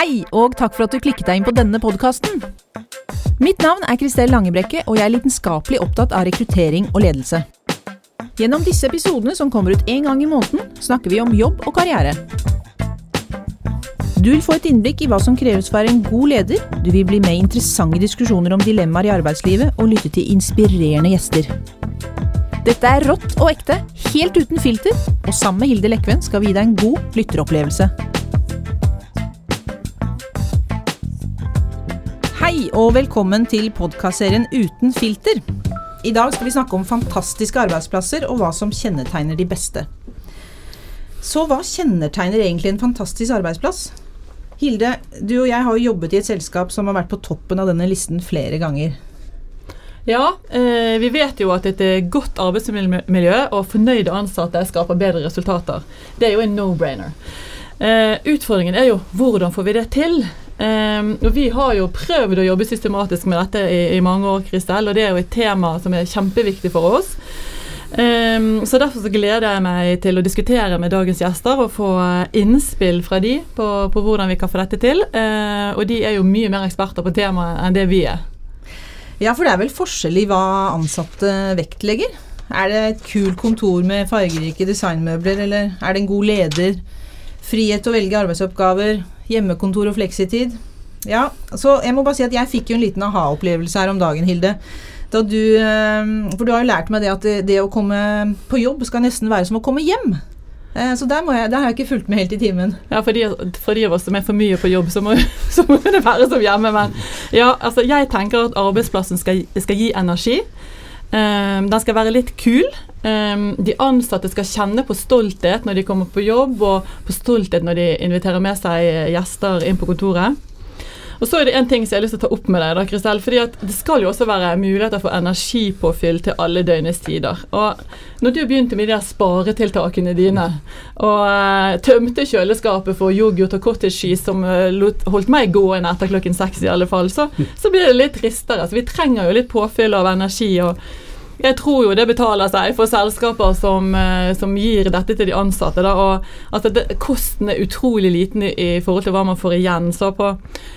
Hei, og takk for at du klikket deg inn på denne podkasten. Mitt navn er Kristel Langebrekke, og jeg er lidenskapelig opptatt av rekruttering og ledelse. Gjennom disse episodene, som kommer ut én gang i måneden, snakker vi om jobb og karriere. Du vil få et innblikk i hva som kreves for å være en god leder, du vil bli med i interessante diskusjoner om dilemmaer i arbeidslivet, og lytte til inspirerende gjester. Dette er rått og ekte, helt uten filter, og sammen med Hilde Lekven skal vi gi deg en god lytteropplevelse. Hei og velkommen til podkastserien Uten filter. I dag skal vi snakke om fantastiske arbeidsplasser og hva som kjennetegner de beste. Så hva kjennetegner egentlig en fantastisk arbeidsplass? Hilde, du og jeg har jo jobbet i et selskap som har vært på toppen av denne listen flere ganger. Ja, eh, vi vet jo at et eh, godt arbeidsmiljø og fornøyde ansatte skaper bedre resultater. Det er jo en no-brainer. Eh, utfordringen er jo hvordan får vi det til? Eh, og Vi har jo prøvd å jobbe systematisk med dette i, i mange år, Kristel, og det er jo et tema som er kjempeviktig for oss. Um, så Derfor så gleder jeg meg til å diskutere med dagens gjester og få innspill fra de på, på hvordan vi kan få dette til. Uh, og de er jo mye mer eksperter på temaet enn det vi er. Ja, for det er vel forskjell i hva ansatte vektlegger? Er det et kult kontor med fargerike designmøbler, eller er det en god leder? Frihet til å velge arbeidsoppgaver, hjemmekontor og fleksitid? Ja, så jeg må bare si at jeg fikk jo en liten aha-opplevelse her om dagen, Hilde. Da du, eh, for du har jo lært meg det at det, å komme på jobb skal nesten være som å komme hjem. Eh, så der, jeg, der har jeg ikke fulgt med helt i timen. Ja, for de, for de, av oss som er for mye på jobb, så må, så må det være som hjemme. Men ja, altså jeg tenker at arbeidsplassen skal, skal gi energi. Um, den skal være litt kul. Um, de ansatte skal kjenne på stolthet når de kommer på jobb, og på stolthet når de inviterer med seg gjester inn på kontoret. Og så er det en ting som jeg har lyst til å ta opp med deg, da, Kristel. fordi at det skal jo også være muligheter for energipåfyll til alle døgnets tider. Og når du begynte med de der sparetiltakene dine, og uh, tømte kjøleskapet for yoghurt og cottage cheese som uh, holdt meg gående etter klokken seks i alle fall, så, så blir det litt tristere. Så vi trenger jo litt påfyll av energi. og jeg tror jo det betaler seg for selskaper som, eh, som gir dette til de ansatte. Da, og at det, Kosten er utrolig liten i, i, forhold til hva man får igjen. Så på,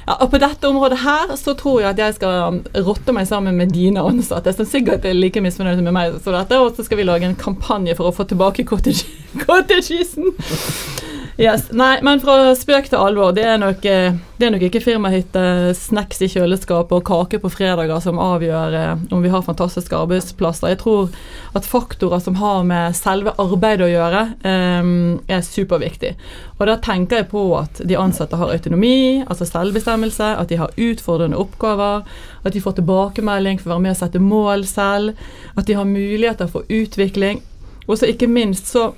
ja, og på dette området her så tror jeg at jeg skal rotte meg sammen med dine ansatte, som sikkert er like misfornøyde med meg som dette. Og så skal vi lage en kampanje for å få tilbake cottage-cheesen. Yes. Nei, men fra spøk til alvor. Det er nok, eh, det er nok ikke firmahytte, snacks i kjøleskapet og kake på fredager som avgjør eh, om vi har fantastiske arbeidsplasser. Jeg tror at faktorer som har med selve arbeidet å gjøre, um, er superviktig. Og da tenker jeg på at de ansatte har autonomi, altså selvbestemmelse, at de har utfordrende oppgaver, at de får tilbakemelding for å være med og sette mål selv, at de har muligheter for utvikling. Og så ikke minst så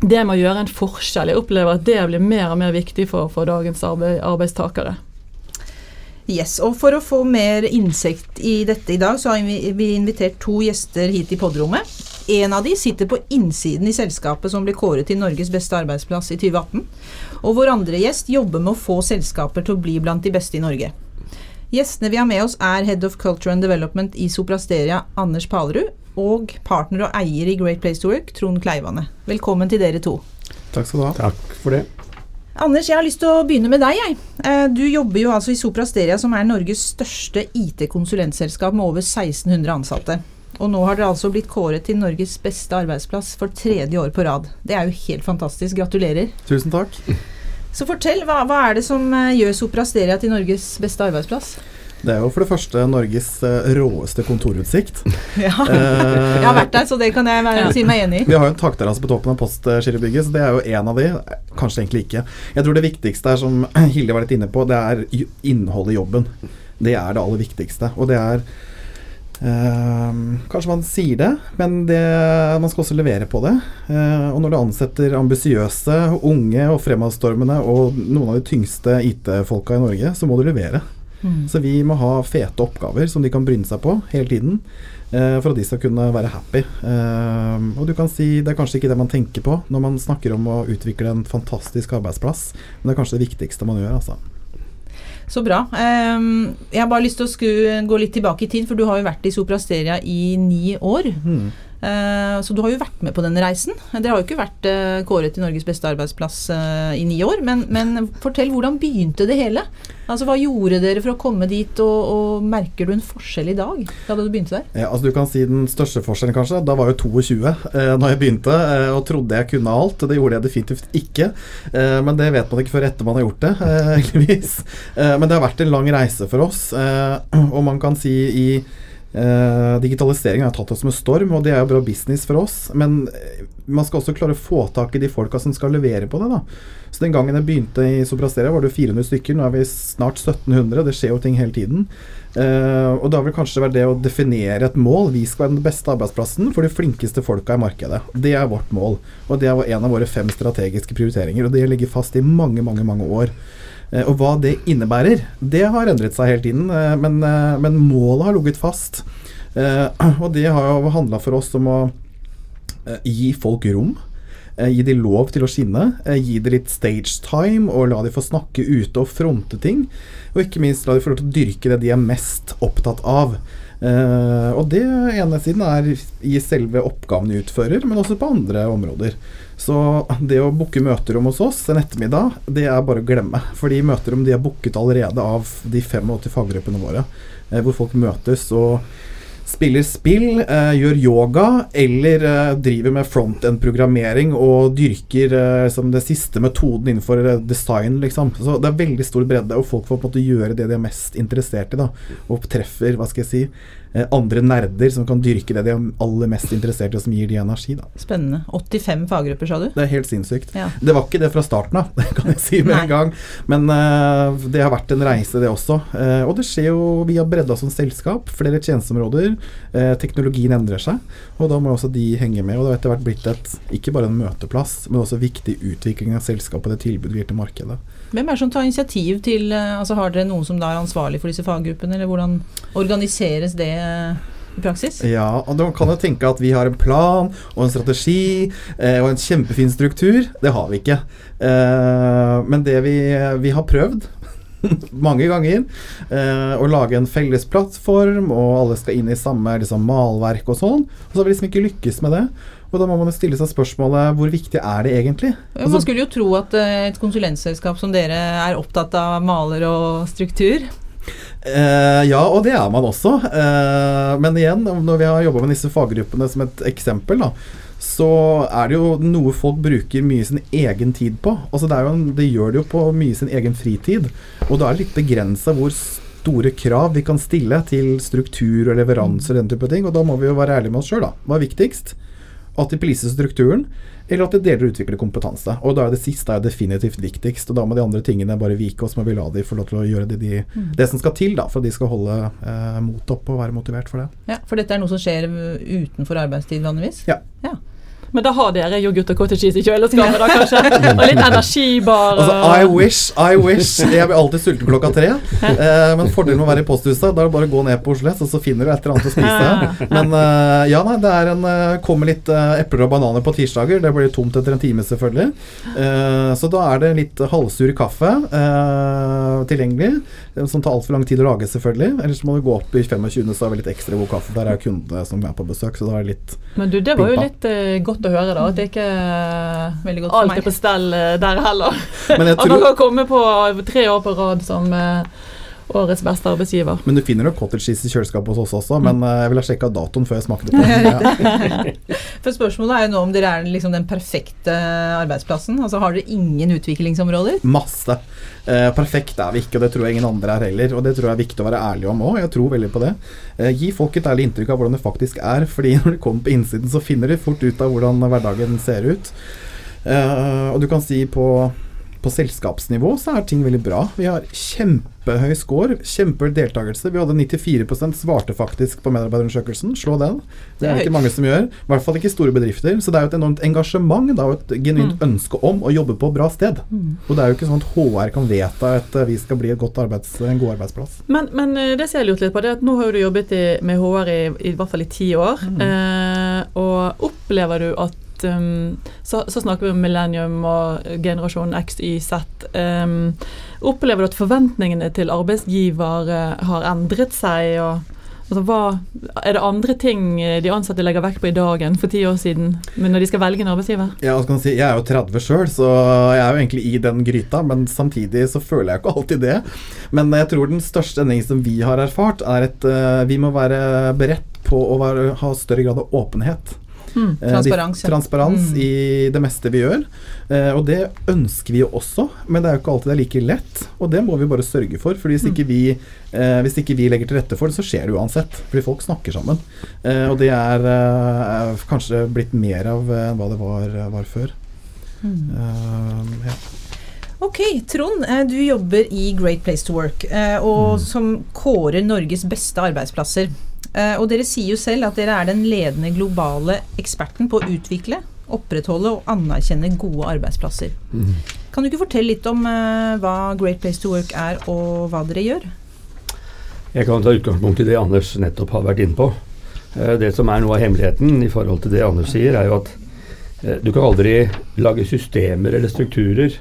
det med å gjøre en forskjell. Jeg opplever at det blir mer og mer viktig for, for dagens arbeid, arbeidstakere. Yes, og For å få mer innsikt i dette i dag, så har vi invitert to gjester hit i podrommet. En av de sitter på innsiden i selskapet som ble kåret til Norges beste arbeidsplass i 2018. Og vår andre gjest jobber med å få selskaper til å bli blant de beste i Norge. Gjestene vi har med oss er Head of Culture and Development i Soprasteria, Anders Palerud, og partner og eier i Great Place to Work, Trond Kleivane. Velkommen til dere to. Takk skal du ha. Takk for det. Anders, jeg har lyst til å begynne med deg. Jeg. Eh, du jobber jo altså i Soprasteria, som er Norges største IT-konsulentselskap med over 1600 ansatte. Og nå har dere altså blitt kåret til Norges beste arbeidsplass for tredje år på rad. Det er jo helt fantastisk. Gratulerer. Tusen takk. Så fortell, hva, hva er det som eh, gjør Soprasteria til Norges beste arbeidsplass? Det er jo for det første Norges uh, råeste kontorutsikt. Ja. jeg har vært der, så det kan jeg være, si meg enig i. Vi har jo en takterrasse på toppen av Postgirobygget, så det er jo en av de. Kanskje egentlig ikke. Jeg tror det viktigste er, som Hilde var litt inne på, det er innholdet i jobben. Det er det aller viktigste. Og det er Uh, kanskje man sier det, men det, man skal også levere på det. Uh, og når du ansetter ambisiøse, unge og fremadstormende og noen av de tyngste IT-folka i Norge, så må du levere. Mm. Så vi må ha fete oppgaver som de kan bryne seg på hele tiden. Eh, for at de skal kunne være happy. Eh, og du kan si Det er kanskje ikke det man tenker på når man snakker om å utvikle en fantastisk arbeidsplass, men det er kanskje det viktigste man gjør. altså. Så bra. Um, jeg har bare lyst til å sku, gå litt tilbake i tid, for du har jo vært i Soprasteria i ni år. Mm. Eh, så du har jo vært med på den reisen. Dere har jo ikke vært eh, kåret til Norges beste arbeidsplass eh, i ni år, men, men fortell hvordan begynte det hele? Altså Hva gjorde dere for å komme dit, og, og merker du en forskjell i dag da du begynte der? Ja, altså du kan si Den største forskjellen, kanskje. Da var jeg 22 eh, da jeg begynte, og trodde jeg kunne alt. Det gjorde jeg definitivt ikke. Men det vet man ikke før etter man har gjort det, heldigvis. Men det har vært en lang reise for oss, og man kan si i Uh, Digitalisering har tatt oss med storm, og det er jo bra business for oss. Men uh, man skal også klare å få tak i de folka som skal levere på det. da. Så Den gangen jeg begynte i Soprasteria, var det 400 stykker. Nå er vi snart 1700. Det skjer jo ting hele tiden. Uh, og da vil kanskje være det å definere et mål. Vi skal være den beste arbeidsplassen for de flinkeste folka i markedet. Det er vårt mål. Og det er en av våre fem strategiske prioriteringer. Og det ligger fast i mange, mange, mange år. Eh, og hva det innebærer, det har endret seg hele tiden. Eh, men, eh, men målet har ligget fast. Og det har jo handla for oss om å gi folk rom. Gi de lov til å skinne. Gi de litt stage time og la de få snakke ute og fronte ting. Og ikke minst la de få lov til å dyrke det de er mest opptatt av. Uh, og det ene siden er i selve oppgaven de utfører, men også på andre områder. Så det å booke møterom hos oss en ettermiddag, det er bare å glemme. Fordi møterom de er booket allerede av de 85 faggruppene våre, uh, hvor folk møtes og spiller spill, eh, gjør yoga eller driver med front-end-programmering og dyrker som det siste metoden innenfor design, liksom. Så det er veldig stor bredde, og folk får på en måte gjøre det de er mest interessert i, da. Og treffer, hva skal jeg si, Eh, andre nerder som kan dyrke det de er aller mest interessert i, og som gir de energi. Da. Spennende. 85 faggrupper, sa du? Det er helt sinnssykt. Ja. Det var ikke det fra starten av, det kan jeg si med Nei. en gang. Men uh, det har vært en reise, det også. Uh, og det skjer jo via bredda som selskap. Flere tjenesteområder. Uh, teknologien endrer seg, og da må også de henge med. Og det har etter hvert blitt et, ikke bare en møteplass, men også viktig utvikling av selskapet og det tilbudet vi gir til markedet. Hvem er det som tar initiativ til altså Har dere noen som da er ansvarlig for disse faggruppene, eller hvordan organiseres det i praksis? Ja, og da kan jo tenke at vi har en plan og en strategi eh, og en kjempefin struktur. Det har vi ikke. Eh, men det vi, vi har prøvd mange ganger. Eh, å lage en felles plattform, og alle skal inn i samme liksom, malverk og sånn. Og så har vi liksom ikke lykkes med det. Og da må man jo stille seg spørsmålet hvor viktig er det egentlig? Altså, man skulle jo tro at eh, et konsulentselskap som dere er opptatt av maler og struktur. Uh, ja, og det er man også. Uh, men igjen, når vi har jobba med disse faggruppene som et eksempel, da, så er det jo noe folk bruker mye sin egen tid på. Altså det, jo, det gjør det jo på mye sin egen fritid. Og da er det litt begrensa hvor store krav vi kan stille til struktur og leveranser og den type ting. Og da må vi jo være ærlige med oss sjøl, da. Hva er viktigst? At de poliser strukturen, eller at de deler og utvikler kompetanse. Og da er det siste er definitivt viktigst. Og da må de andre tingene bare vike, og så må vi la de få lov til å gjøre det, de, mm. det som skal til da, for at de skal holde eh, motet oppe og være motivert for det. Ja, For dette er noe som skjer utenfor arbeidstid vanligvis? Ja. ja. Men da har dere yoghurt og cottage cheese i kjøleskapet, da kanskje? Og litt energibar. Altså, I wish, I wish. Jeg blir alltid sulten klokka tre. Eh, men fordelen med å være i posthuset, da er det bare å gå ned på Oslo S, og så finner du et eller annet å spise. Men eh, ja, nei, det er en uh, kommer litt eh, epler og bananer på tirsdager. Det blir tomt etter en time, selvfølgelig. så da er det litt halvsur kaffe tilgjengelig, som tar altfor lang tid å lage, selvfølgelig. Ellers må du gå opp i 25., så har vi litt ekstra god kaffe. Der er kundene som er på besøk, så da er det litt Men du, det var jo litt godt godt å høre, da. At det ikke er godt alt er på stell eh, der heller. At man kan komme på tre år på rad som uh, årets beste arbeidsgiver. Men du finner jo cottage cheese i kjøleskapet hos oss også, men uh, jeg vil ha sjekka datoen før jeg smakte på den. Ja. For spørsmålet er jo nå om dere er liksom den perfekte arbeidsplassen. Altså Har dere ingen utviklingsområder? Masse. Eh, perfekt er vi ikke, og det tror jeg ingen andre er heller. Og det tror jeg er viktig å være ærlig om òg. Jeg tror veldig på det. Eh, gi folk et ærlig inntrykk av hvordan det faktisk er, fordi når du kommer på innsiden, så finner de fort ut av hvordan hverdagen ser ut. og du kan si på på selskapsnivå så er ting veldig bra. Vi har kjempehøy score, kjempehøy deltakelse. Vi hadde 94% svarte faktisk på medarbeiderundersøkelsen. Slå den. Det er det ikke mange som gjør. I hvert fall ikke store bedrifter. Så det er jo et enormt engasjement det er jo et genuint mm. ønske om å jobbe på bra sted. Mm. Og det er jo ikke sånn at HR kan vedta at vi skal bli arbeids, en god arbeidsplass. Men, men, eh, det som jeg lurte litt på, det er at nå har du jobbet i, med HR i, i, hvert fall i ti år. Mm. Eh, og opplever du at um, så, så, snakker vi om millennium og generasjon X, Y, Z. Um, opplever du at forventningene til arbeidsgiver har endret seg? og Altså, hva, er det andre ting eh, de ansatte legger vekt på i dag enn for ti år siden når de skal velge en arbeidsgiver? Ja, si, Jeg er jo 30 sjøl, så jeg er jo egentlig i den gryta. Men samtidig så føler jeg ikke alltid det. Men jeg tror den største endringen som vi har erfart, er at uh, vi må være beredt på å være, ha større grad av åpenhet. Mm, transparens. Eh, transparens mm. i det meste vi gjør. Eh, og det ønsker vi jo også, men det er jo ikke alltid det er like lett. Og det må vi bare sørge for. For hvis, mm. ikke vi, eh, hvis ikke vi legger til rette for det, så skjer det uansett. Fordi folk snakker sammen. Eh, og det er eh, kanskje blitt mer av enn eh, hva det var, var før. Mm. ja. Ok, Trond, du jobber i Great Place to Work, og mm. som kårer Norges beste arbeidsplasser. Eh, og dere sier jo selv at dere er den ledende globale eksperten på å utvikle, opprettholde og anerkjenne gode arbeidsplasser. Mm. Kan du ikke fortelle litt om uh, hva Great Place to Work er, og hva dere gjør? Jeg kan ta utgangspunkt i det Anders nettopp har vært inne på. Uh, det som er noe av hemmeligheten i forhold til det Anders sier, er jo at du kan aldri lage systemer eller strukturer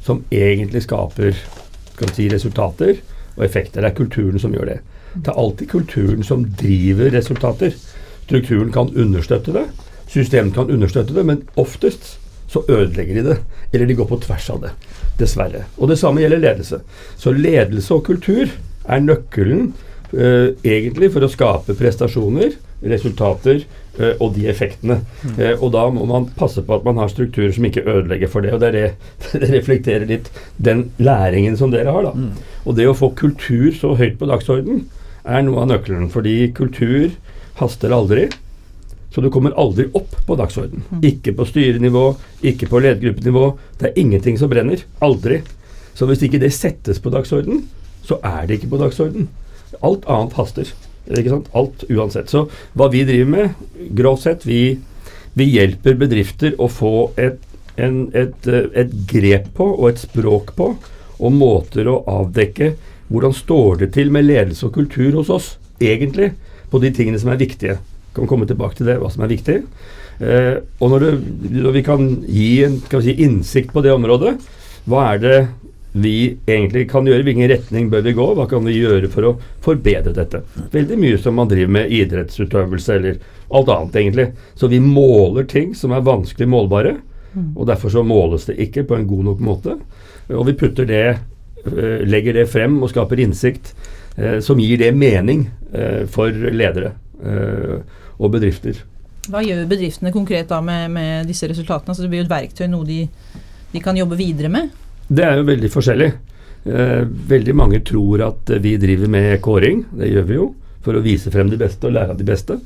som egentlig skaper si, resultater og effekter. Det er kulturen som gjør det. Det er alltid kulturen som driver resultater. Strukturen kan understøtte det, systemet kan understøtte det, men oftest så ødelegger de det. Eller de går på tvers av det. Dessverre. Og det samme gjelder ledelse. Så ledelse og kultur er nøkkelen eh, egentlig for å skape prestasjoner, resultater eh, og de effektene. Mm. Uh, og da må man passe på at man har strukturer som ikke ødelegger for det. Og det, det, det reflekterer litt den læringen som dere har. da. Mm. Og det å få kultur så høyt på dagsordenen er noe av nøkkelen. Fordi kultur haster aldri. Så du kommer aldri opp på dagsorden. Mm. Ikke på styrenivå, ikke på ledergruppenivå. Det er ingenting som brenner. Aldri. Så hvis ikke det settes på dagsorden, så er det ikke på dagsorden. Alt annet haster. Ikke sant? Alt uansett. Så hva vi driver med, grovt sett, vi, vi hjelper bedrifter å få et, en, et, et grep på og et språk på, og måter å avdekke hvordan står det til med ledelse og kultur hos oss, egentlig, på de tingene som er viktige? Kan komme tilbake til det, hva som er viktig. Eh, og når, det, når, vi kan gi en kan si, innsikt på det området, hva er det vi egentlig kan gjøre? Hvilken retning bør vi gå? Hva kan vi gjøre for å forbedre dette? Veldig mye som man driver med idrettsutøvelse eller alt annet, egentlig. Så vi måler ting som er vanskelig målbare. Mm. Og derfor så måles det ikke på en god nok måte. Og vi putter det legger det frem og skaper innsikt eh, som gir det mening eh, for ledere og bedrifter. Hva gjør bedriftene konkret da med, med disse resultatene? Altså det blir jo et verktøy, noe de, de, kan jobbe videre med? Det er jo veldig forskjellig. Eh, veldig mange tror at vi driver med kåring. Det gjør vi jo. For å vise frem de beste og lære av de beste.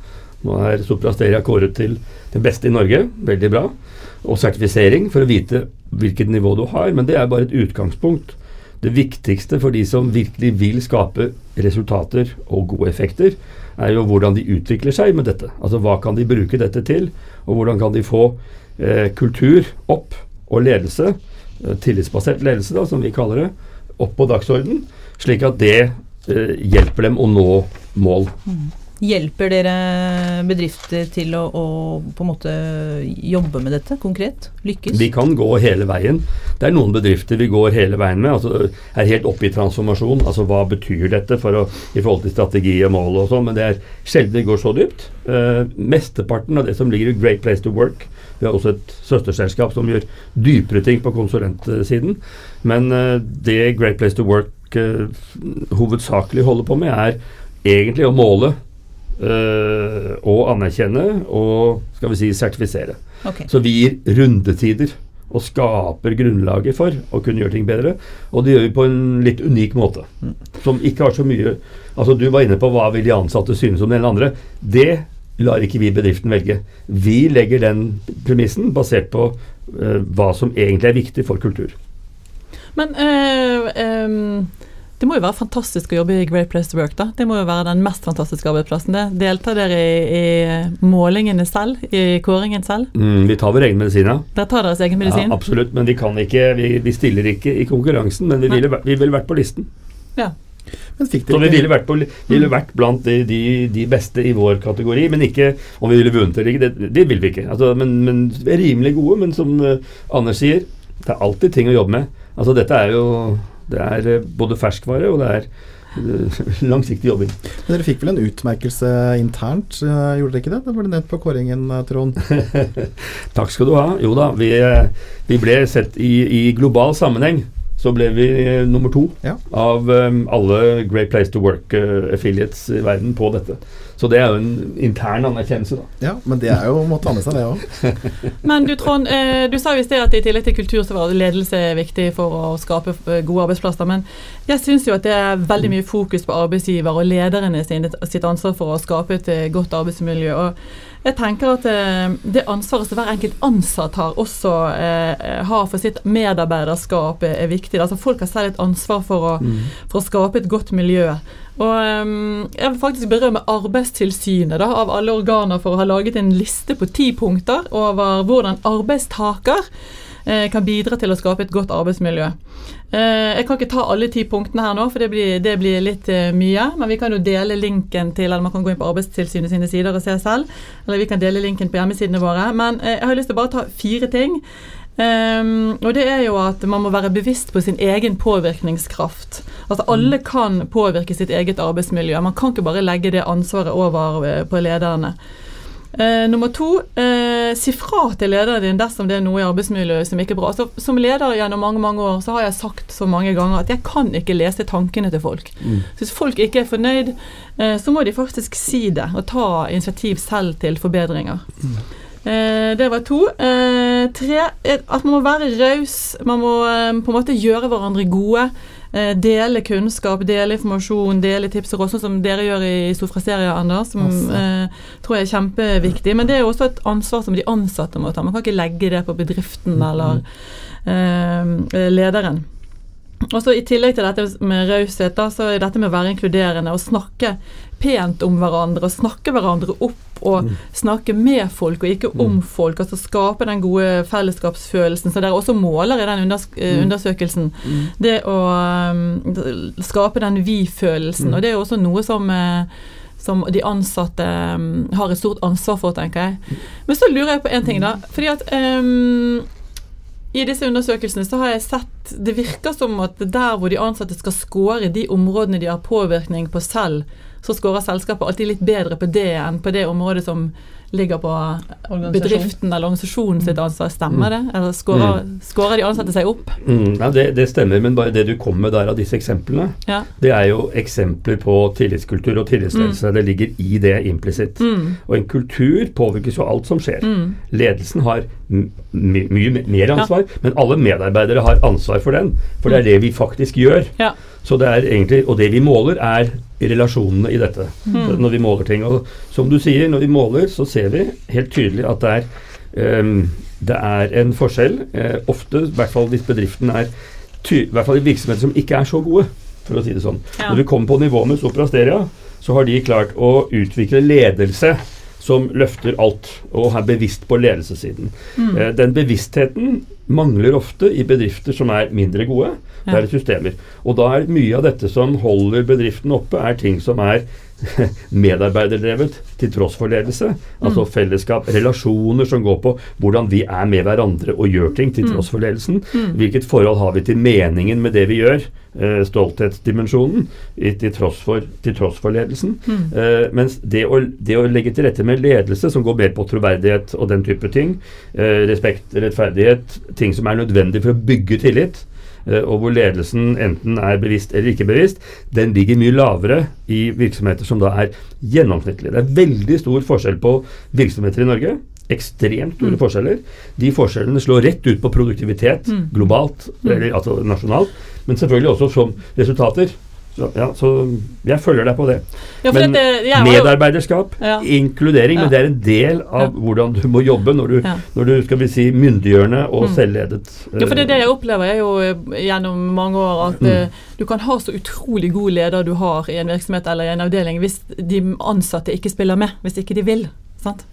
Nå er Soprasteria kåret til det beste i Norge. Veldig bra. Og sertifisering for å vite hvilket nivå du har. Men det er bare et utgangspunkt. Det viktigste for de som virkelig vil skape resultater og gode effekter, er jo hvordan de utvikler seg med dette. Altså hva kan de bruke dette til, og hvordan kan de få eh, kultur opp og ledelse, eh, tillitsbasert ledelse da, som vi kaller det, opp på dagsorden, slik at det eh, hjelper dem å nå mål. Mm. Hjelper dere bedrifter til å, å, på en måte jobbe med dette konkret? Lykkes? Vi kan gå hele veien. Det er noen bedrifter vi går hele veien med. altså Er helt oppe i transformasjon. altså Hva betyr dette for å, i forhold til strategi og mål og sånn. Men det er sjelden det går så dypt. Uh, mesteparten av det som ligger i Great Place to Work Vi har også et søsterselskap som gjør dypere ting på konsulentsiden. Men uh, det Great Place to Work uh, hovedsakelig holder på med, er egentlig å måle øh, og anerkjenne og skal vi si sertifisere. Okay. Så vi gir rundetider og skaper grunnlaget for å kunne gjøre ting bedre. Og det gjør vi på en litt unik måte. Mm. Som ikke har så mye Altså Du var inne på hva vil de ansatte synes om den eller andre. Det lar ikke vi bedriften velge. Vi legger den premissen basert på uh, hva som egentlig er viktig for kultur. Men uh, um det må jo være fantastisk å jobbe i Great Place to Work, da. Det må jo være den mest fantastiske arbeidsplassen. det. Deltar dere i, i målingene selv? I kåringen selv? Mm, vi tar vår egen medisin, ja. Dere tar deres egen medisin? Ja, absolutt. Men vi kan ikke Vi, vi stiller ikke i konkurransen, men vi ville, vi ville vært på listen. Ja. Så vi ville vært, på, ville vært blant de, de, de, beste i vår kategori, men ikke om vi ville vunnet eller ikke. Det, det vil vi ikke. Altså, men, men, vi er rimelig gode, men som uh, Anders sier, det er alltid ting å jobbe med. Altså, dette er jo det er eh, både ferskvare og det er eh, langsiktig jobbing. Men dere fikk vel en utmerkelse internt, eh, gjorde dere ikke det? Det ble nevnt på kåringen, Trond. Takk skal du ha. Jo da, vi, vi ble sett i, i global sammenheng. Så ble vi nummer to Ja. av um, alle Great Place to Work-affiliates i verden på dette. Så det er jo en intern anerkjennelse, da. Ja, men det er jo å ta med seg det òg. Men du Trond, eh, du sa jo i sted at i tillegg til kultur så var ledelse viktig for å skape eh, gode arbeidsplasser. Men jeg syns jo at det er veldig mye fokus på arbeidsgiver og lederne sitt ansvar for å skape et eh, godt arbeidsmiljø. Og jeg tenker at eh, det ansvaret som hver enkelt ansatt har, også eh, har for sitt medarbeiderskap, er, er viktig. Altså Folk har selv et ansvar for å, for å skape et godt miljø. Og ehm, Jeg vil faktisk berømme Arbeidstilsynet da, av alle organer for å ha laget en liste på ti punkter over hvordan arbeidstaker eh, kan bidra til å skape et godt arbeidsmiljø. Eh, jeg kan ikke ta alle ti punktene her nå, for det blir, det blir litt eh, mye. Men vi kan jo dele linken til, eller man kan gå inn på Arbeidstilsynet sine sider og se selv. Eller vi kan dele linken på hjemmesidene våre. Men eh, jeg har lyst til å bare ta fire ting. Um, og det er jo at man må være bevisst på sin egen påvirkningskraft. Altså Alle kan påvirke sitt eget arbeidsmiljø. Man kan ikke bare legge det ansvaret over eh, på lederne. Uh, nummer to, eh, si fra til lederen din dersom det er noe i arbeidsmiljøet som ikke er bra. Så, som leder gjennom mange mange år så har jeg sagt så mange ganger at jeg kan ikke lese tankene til folk. Så hvis folk ikke er fornøyd, eh, så må de faktisk si det og ta initiativ selv til forbedringer. Eh, det var to. Eh, tre, eh, at man må være raus. Man må eh, på en måte gjøre hverandre gode. Eh, dele kunnskap, dele informasjon, dele tips og råd, sånn som dere gjør i Sofraseria, Anders. Som eh, tror jeg er kjempeviktig. Men det er jo også et ansvar som de ansatte må ta. Man kan ikke legge det på bedriften eller eh, lederen. Og så I tillegg til dette med raushet, så er dette med å være inkluderende og snakke pent om hverandre og snakke hverandre opp og snakke med folk og ikke om folk. altså Skape den gode fellesskapsfølelsen Så dere også måler i den unders mm. undersøkelsen. Det å um, skape den vi-følelsen. Og det er jo også noe som uh, som de ansatte um, har et stort ansvar for, tenker jeg. Men så lurer jeg på én ting, da. Fordi at um, i disse undersøkelsene så har jeg sett Det virker som at der hvor de ansatte skal score de områdene de har påvirkning på selv, så scorer selskapet alltid litt bedre på det enn på det området som ligger på bedriften eller organisasjonen sitt ansvar. Stemmer det? Eller skårer, scorer de ansatte seg opp? Mm, ja, det, det stemmer, men bare det du kom med der av disse eksemplene, Ja. det er jo eksempler på tillitskultur og tillitsledelse. Det ligger i det implisitt. Mm. Og en kultur påvirkes jo alt som skjer. Mm. Ledelsen har my mye mer ansvar, men alle medarbeidere har ansvar for den. For det er det vi faktisk gjør. Ja. Så det er egentlig, Og det vi måler, er relasjonene i dette. Mm. Når vi måler ting. Og som du sier, når vi måler, så ser vi helt tydelig at det er, um, det er en forskjell. Uh, ofte, i hvert fall hvis bedriften er I hvert fall i virksomheter som ikke er så gode, for å si det sånn. Ja. Når vi kommer på nivå med Sopra Steria, så har de klart å utvikle ledelse som løfter alt, og er bevisst på ledelsessiden. Mm. Uh, den bevisstheten mangler ofte i bedrifter som er mindre gode. Det Ja. er systemer. Og da er mye av dette som holder bedriften oppe, er ting som er medarbeiderdrevet til tross for ledelse. Altså Mm. fellesskap, relasjoner som går på hvordan vi er med hverandre og gjør ting til Mm. tross for ledelsen. Mm. Hvilket forhold har vi til meningen med det vi gjør? Eh, stolthetsdimensjonen i- til tross for, til tross for ledelsen. Mm. Eh, mens det å, det å legge til rette med ledelse som går mer på troverdighet og den type ting, eh, respekt, rettferdighet, ting som er nødvendig for å bygge tillit, eh, og hvor ledelsen enten er bevisst eller ikke bevisst, den ligger mye lavere i virksomheter som da er gjennomsnittlige. Det er veldig stor forskjell på virksomheter i Norge. Ekstremt store Mm. forskjeller. De forskjellene slår rett ut på produktivitet Mm. globalt, Mm. eller altså nasjonalt, men selvfølgelig også som resultater. Så, ja, så jeg følger deg på det. Ja, Men det, jo- Medarbeiderskap, Ja. inkludering, men det er en del av hvordan du må jobbe når du, når du skal vi si, myndiggjørende og Mm. selvledet. Ja, for det er det eh, jeg opplever jeg jo eh, gjennom mange år at Mm. eh, du kan ha så utrolig god leder du har i en virksomhet eller i en avdeling hvis de ansatte ikke spiller med, hvis ikke de vil. Sant?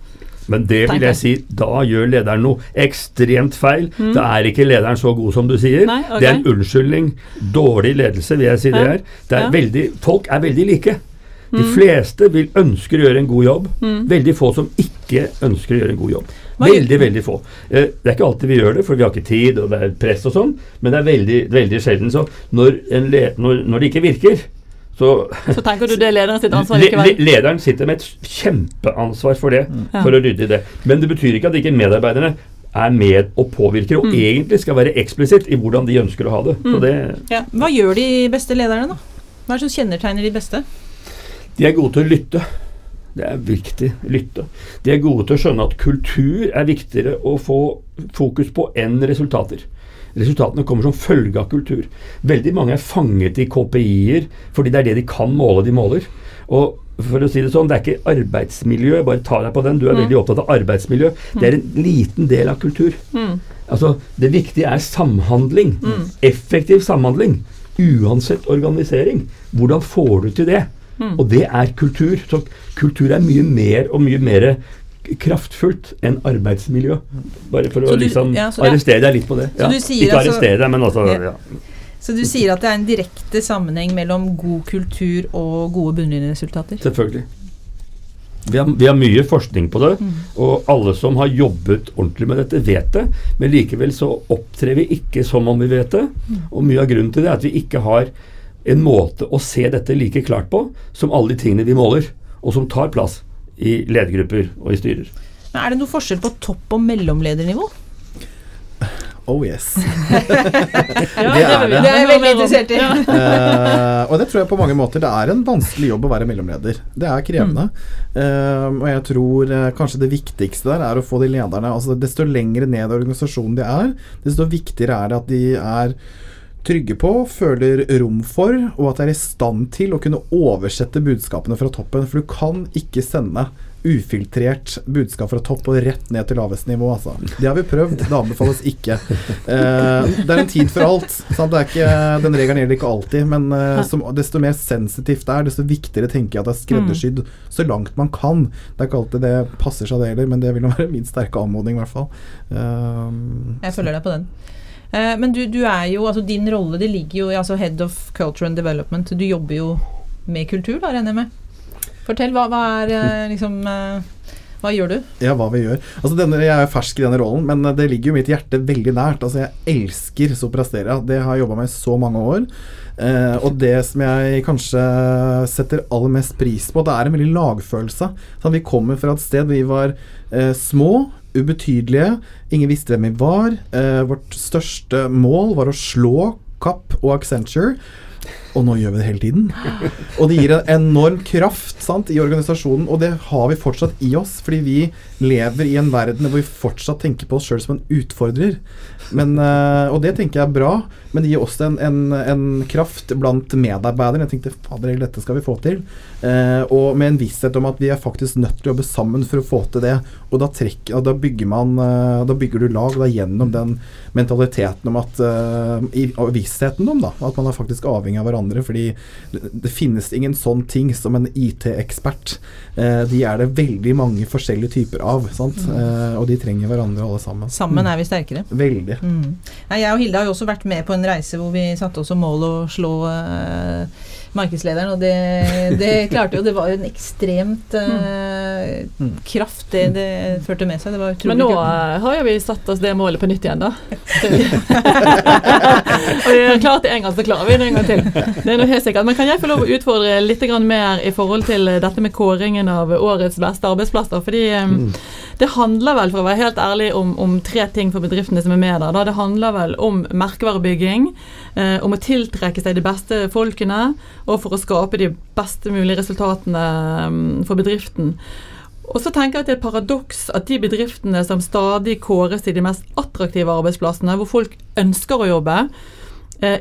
Men det vil jeg si, da gjør lederen noe ekstremt feil. Mm. Da er ikke lederen så god som du sier. Nei, okay. Det er en unnskyldning. Dårlig ledelse, vil jeg si det er. Det er Ja. veldig, folk er veldig like. De Mm. fleste vil ønsker å gjøre en god jobb. Mm. Veldig få som ikke ønsker å gjøre en god jobb. Veldig, veldig få. Eh, det er ikke alltid vi gjør det, for vi har ikke tid, og det er press og sånn, men det er veldig, veldig sjelden. Så når, når, når det ikke virker, Så Så tenker du det er lederen sitt ansvar le, le, lederen sitter med et kjempeansvar for det, Mm. for å rydde i det. Men det betyr ikke at ikke medarbeiderne er med og påvirker, og Mm. egentlig skal være eksplisitt i hvordan de ønsker å ha det. Så Mm. det Ja. Hva gjør de beste lederne, da? Hva er det som kjennetegner de beste? De er gode til å lytte. Det er viktig. Lytte. De er gode til å skjønne at kultur er viktigere å få fokus på enn resultater. Resultatene kommer som følge av kultur. Veldig mange er fanget i KPI-er fordi det er det de kan måle, de måler. Og for å si det sånn, det er ikke arbeidsmiljø, bare ta deg på den. Du er Mm. veldig opptatt av arbeidsmiljø. Det er en liten del av kultur. Mm. Altså, Det viktige er samhandling. Mm. Effektiv samhandling. Uansett organisering. Hvordan får du til det? Mm. Og det er kultur. Så kultur er mye mer og mye mer kraftfullt enn arbeidsmiljø. Bare for Så å du- liksom ja, det- arrestere deg litt på det. Ja. sier Ikke altså- arrestere deg, men altså ja. Så du sier at det er en direkte sammenheng mellom god kultur og gode bunnlinjeresultater? Selvfølgelig. Vi har, vi har mye forskning på det, Mm. og alle som har jobbet ordentlig med dette, vet det. Men likevel så opptrer vi ikke som om vi vet det. Mm. Og mye av grunnen til det er at vi ikke har en måte å se dette like klart på som alle de tingene vi måler, og som tar plass i ledergrupper og i styrer. Men er det noe forskjell på topp- og mellomledernivå? Oh yes. Ja, Det er det. Det er jeg veldig interessert i. Eh, og det tror jeg på mange måter det er en vanskelig jobb å være mellomleder. Det er krevende. Eh, og jeg tror uh, kanskje det viktigste der er å få de lederne altså Desto lengre ned i organisasjonen de er, desto viktigere er det at de er trygge på, føler rom for, og at de er i stand til å kunne oversette budskapene fra toppen. For du kan ikke sende ufiltrert budskap fra topp og rett ned til laveste nivå. Altså. Det har vi prøvd, det anbefales ikke. Eh, det er en tid for alt. Det er ikke, den regelen gjelder ikke alltid, men eh, som, desto mer sensitivt det er, desto viktigere tenker jeg at det er skreddersydd så langt man kan. Det er ikke alltid det passer seg det heller, men det vil være min sterke anmodning, i hvert fall. Eh, Jeg følger deg på den. Eh, men du, du er jo, altså din rolle det ligger jo altså Head of Culture and Development. Du jobber jo med kultur, da, regner jeg med. Fortell, hva, hva er eh, liksom eh, Hva gjør du? Ja, hva vi gjør. Altså denne, jeg er fersk i denne rollen, men det ligger jo mitt hjerte veldig nært. Altså Jeg elsker Soprasteria. Det har jeg jobba med i så mange år. Eh, og det som jeg kanskje setter aller mest pris på, det er en veldig lagfølelse. Sånn, vi kommer fra et sted vi var eh, små, ubetydelige, ingen visste hvem vi var. Eh, vårt største mål var å slå Kapp og Accenture. Og nå gjør vi det hele tiden. Og det gir en enorm kraft sant, i organisasjonen, og det har vi fortsatt i oss, fordi vi lever i en verden hvor vi fortsatt tenker på oss sjøl som en utfordrer. Men, eh, og det tenker jeg er bra, men det gir også en, en, en kraft blant medarbeiderne. Jeg tenkte fader, dette skal vi få til. Eh, og med en visshet om at vi er faktisk nødt til å jobbe sammen for å få til det. Og da, trekker, og da bygger man eh, Da bygger du lag, da gjennom den mentaliteten om at eh, i, vissheten om da, at man er faktisk avhengig av hverandre. Fordi det, finnes ingen sånn ting som en IT-ekspert. Eh, de er det veldig mange forskjellige typer av. Sant? Eh, og de trenger hverandre alle sammen. Sammen er vi sterkere. Veldig. Mm. Jeg og Hilde har jo også vært med på en reise hvor vi satte oss som mål å slå uh, markedslederen, og det, det klarte jo. Det var jo en ekstremt uh, Mm. kraft det det førte med seg. Det var utrolig Men nå eh, har jo vi satt oss det målet på nytt igjen, da. og vi har klart det en gang, så klarer vi det en gang til. Det er noe helt sikkert. Men kan jeg få lov å utfordre litt mer i forhold til dette med kåringen av årets beste arbeidsplasser? Fordi um, Mm. Det handler vel, for å være helt ærlig, om, om tre ting for bedriftene som er med der. Da. Det handler vel om merkevarebygging, eh, om å tiltrekke seg de beste folkene, og for å skape de beste mulige resultatene mm, for bedriften. Og så tenker jeg at det er et paradoks at de bedriftene som stadig kåres til de mest attraktive arbeidsplassene, hvor folk ønsker å jobbe,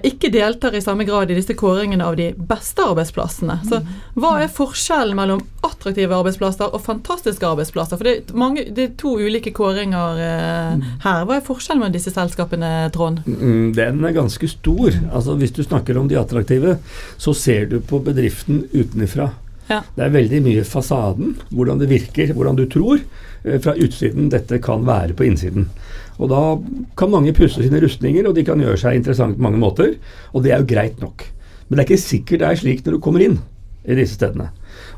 ikke deltar i samme grad i disse kåringene av de beste arbeidsplassene. Så hva er forskjellen mellom attraktive arbeidsplasser og fantastiske arbeidsplasser? For det er, mange, det er to ulike kåringer eh, her. Hva er forskjellen mellom disse selskapene, Trond? Mm, Den er ganske stor. Altså Hvis du snakker om de attraktive, så ser du på bedriften utenfra. Det er veldig mye fasaden, hvordan det virker, hvordan du tror, eh, fra utsiden dette kan være på innsiden. Og da kan mange pusse sine rustninger, og de kan gjøre seg interessant på mange måter. Og det er jo greit nok. Men det er ikke sikkert det er slik når du kommer inn i disse stedene.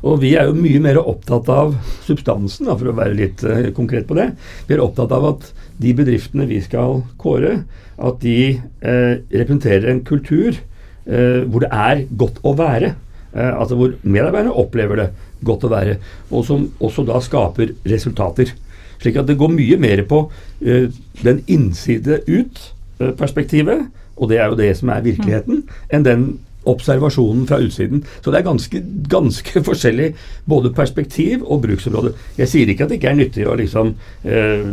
Og vi er jo mye mer opptatt av substansen, da, for å være litt uh, konkret på det. Vi er opptatt av at de bedriftene vi skal kåre, at de uh, representerer en kultur uh, hvor det er godt å være. Eh, altså hvor medarbeiderne opplever det godt å være, og som også da skaper resultater. Slik at det går mye mer på eh, den innside ut-perspektivet, og det er jo det som er virkeligheten, enn den observasjonen fra utsiden. Så det er ganske, ganske forskjellig både perspektiv og bruksområde. Jeg sier ikke at det ikke er nyttig å liksom eh,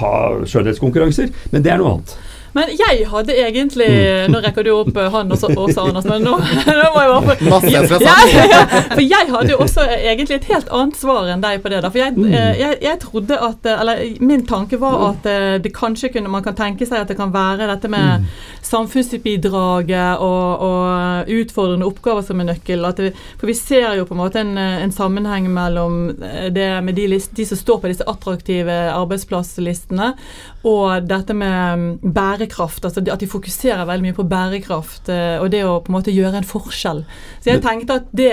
ha skjønnhetskonkurranser, men det er noe annet. Men jeg hadde egentlig Nå rekker du opp hånden han også, også Anders, men nå, nå må jeg bare ja, ja, For jeg hadde jo også egentlig et helt annet svar enn deg på det. da For jeg, eh, jeg, jeg trodde at eh, Eller min tanke var at det kanskje kunne Man kan tenke seg at det kan være dette med samfunnsbidraget og, og utfordrende oppgaver som en nøkkel. Det, for vi ser jo på en måte en, en sammenheng mellom det med de, list, de som står på disse attraktive arbeidsplasslistene, og dette med bærekraft. altså At de fokuserer veldig mye på bærekraft eh, og det å på en måte gjøre en forskjell. Så jeg tenkte at det,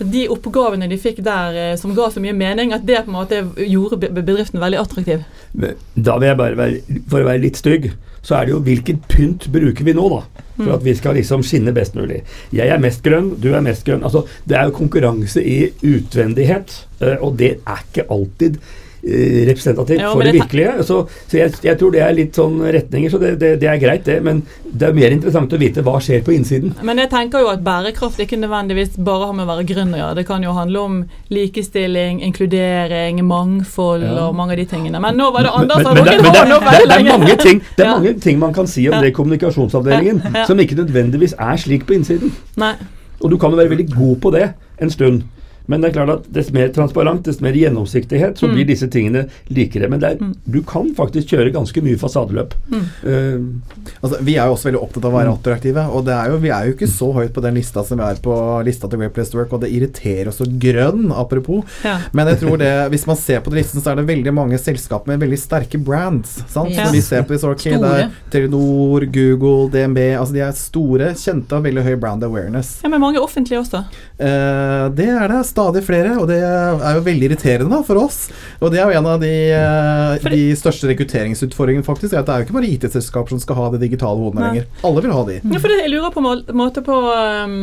de oppgavene de fikk der eh, som ga så mye mening, at det på en måte gjorde bedriften veldig attraktiv. Da vil jeg bare være, for å være litt stygg, så er det jo hvilken pynt bruker vi nå, da? For at vi skal liksom skinne best mulig. Jeg er mest grønn, du er mest grønn. Altså, det er jo konkurranse i utvendighet, eh, og det er ikke alltid representativt ja, for det virkelige. Så, så jeg, jeg, tror det er litt sånn retninger, så det, det, det, er greit, det. Men det er mer interessant å vite hva skjer på innsiden. Men jeg tenker jo at bærekraft ikke nødvendigvis bare har med å være grønn å gjøre. Det kan jo handle om likestilling, inkludering, mangfold ja. og mange av de tingene. Men nå var det Anders som har drukket hånden opp veldig lenge. Mange ting, det er ja. mange ting man kan si om det kommunikasjonsavdelingen som ikke nødvendigvis er slik på innsiden. Nei. Og du kan jo være veldig god på det en stund. Men det er klart at dess mer transparent, dess mer gjennomsiktighet, så mm. blir disse tingene likere. Men er, mm. du kan faktisk kjøre ganske mye fasadeløp. Mm. Uh, altså, vi er jo også veldig opptatt av å være mm. attraktive, og er jo, vi er jo ikke så høyt på den lista som vi er på lista til Great Place to Work, og det irriterer oss så grønn, apropos. Ja. Men jeg tror det, hvis man ser på den listen, så er det veldig mange selskap med veldig sterke brands. Sant? Ja. Når vi ser på disse, ok, det er Telenor, Google, DNB altså De er store, kjente og veldig høy brand awareness. Ja, Men mange offentlige også? Uh, det er det stadig flere, og det er jo veldig irriterende da, for oss. Og det er jo en av de, uh, de største rekrutteringsutfordringene, faktisk. Er at det er jo ikke bare IT-selskaper som skal ha de digitale hodene lenger. Alle vil ha de. Ja, for det, jeg lurer på en måte på um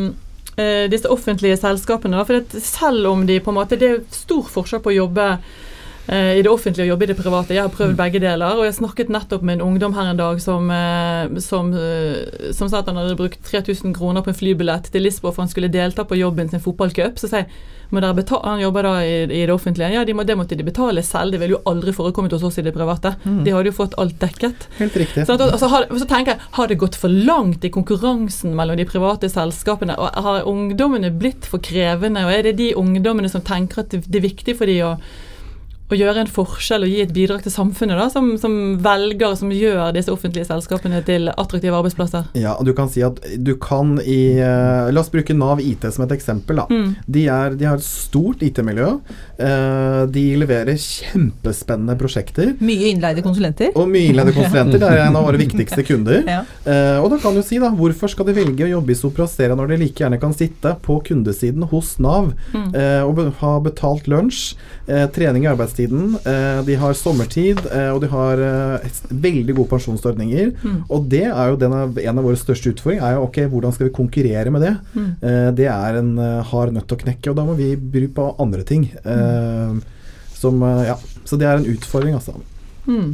disse offentlige selskapene. For selv om de på en måte Det er stor forskjell på å jobbe Eh, i det offentlige og jobbe i det private. Jeg har prøvd mm. begge deler. Og jeg snakket nettopp med en ungdom her en dag som, eh, som, eh, som sa at han hadde brukt 3000 kroner på en flybillett til Lisboa for han skulle delta på jobben sin fotballcup. Så sier jeg han jobber da i, i, det offentlige. Ja, de må, det måtte de betale selv. Det ville jo aldri forekommet hos oss i det private. Mm. De hadde jo fått alt dekket. Helt riktig. Så, at, altså, har, så, tenker jeg, har det gått for langt i konkurransen mellom de private selskapene? Og har ungdommene blitt for krevende? Og er det de ungdommene som tenker at det, det er viktig for de å å gjøre en forskjell og gi et bidrag til samfunnet, da, som, som velger, som gjør disse offentlige selskapene til attraktive arbeidsplasser? Ja, og du kan si at du kan i uh, La oss bruke Nav IT som et eksempel. da. Mm. De, er, de, har et stort IT-miljø. Uh, eh, de leverer kjempespennende prosjekter. Mye innleide konsulenter. Og mye innleide konsulenter. Det er en av våre viktigste kunder. ja. uh, og da kan du si, da, hvorfor skal de velge å jobbe i Soprastera når de like gjerne kan sitte på kundesiden hos Nav mm. og ha betalt lunsj, trening i arbeidslivet arbeidstiden. Eh, de har sommertid, eh, og de har eh, veldig gode pensjonsordninger. Mm. Og det er jo av, en av våre største utfordringer. er jo, ok, Hvordan skal vi konkurrere med det? Mm. det er en hard nøtt å knekke, og da må vi bry på andre ting. Mm. Som, ja, så det er en utfordring, altså. Mm.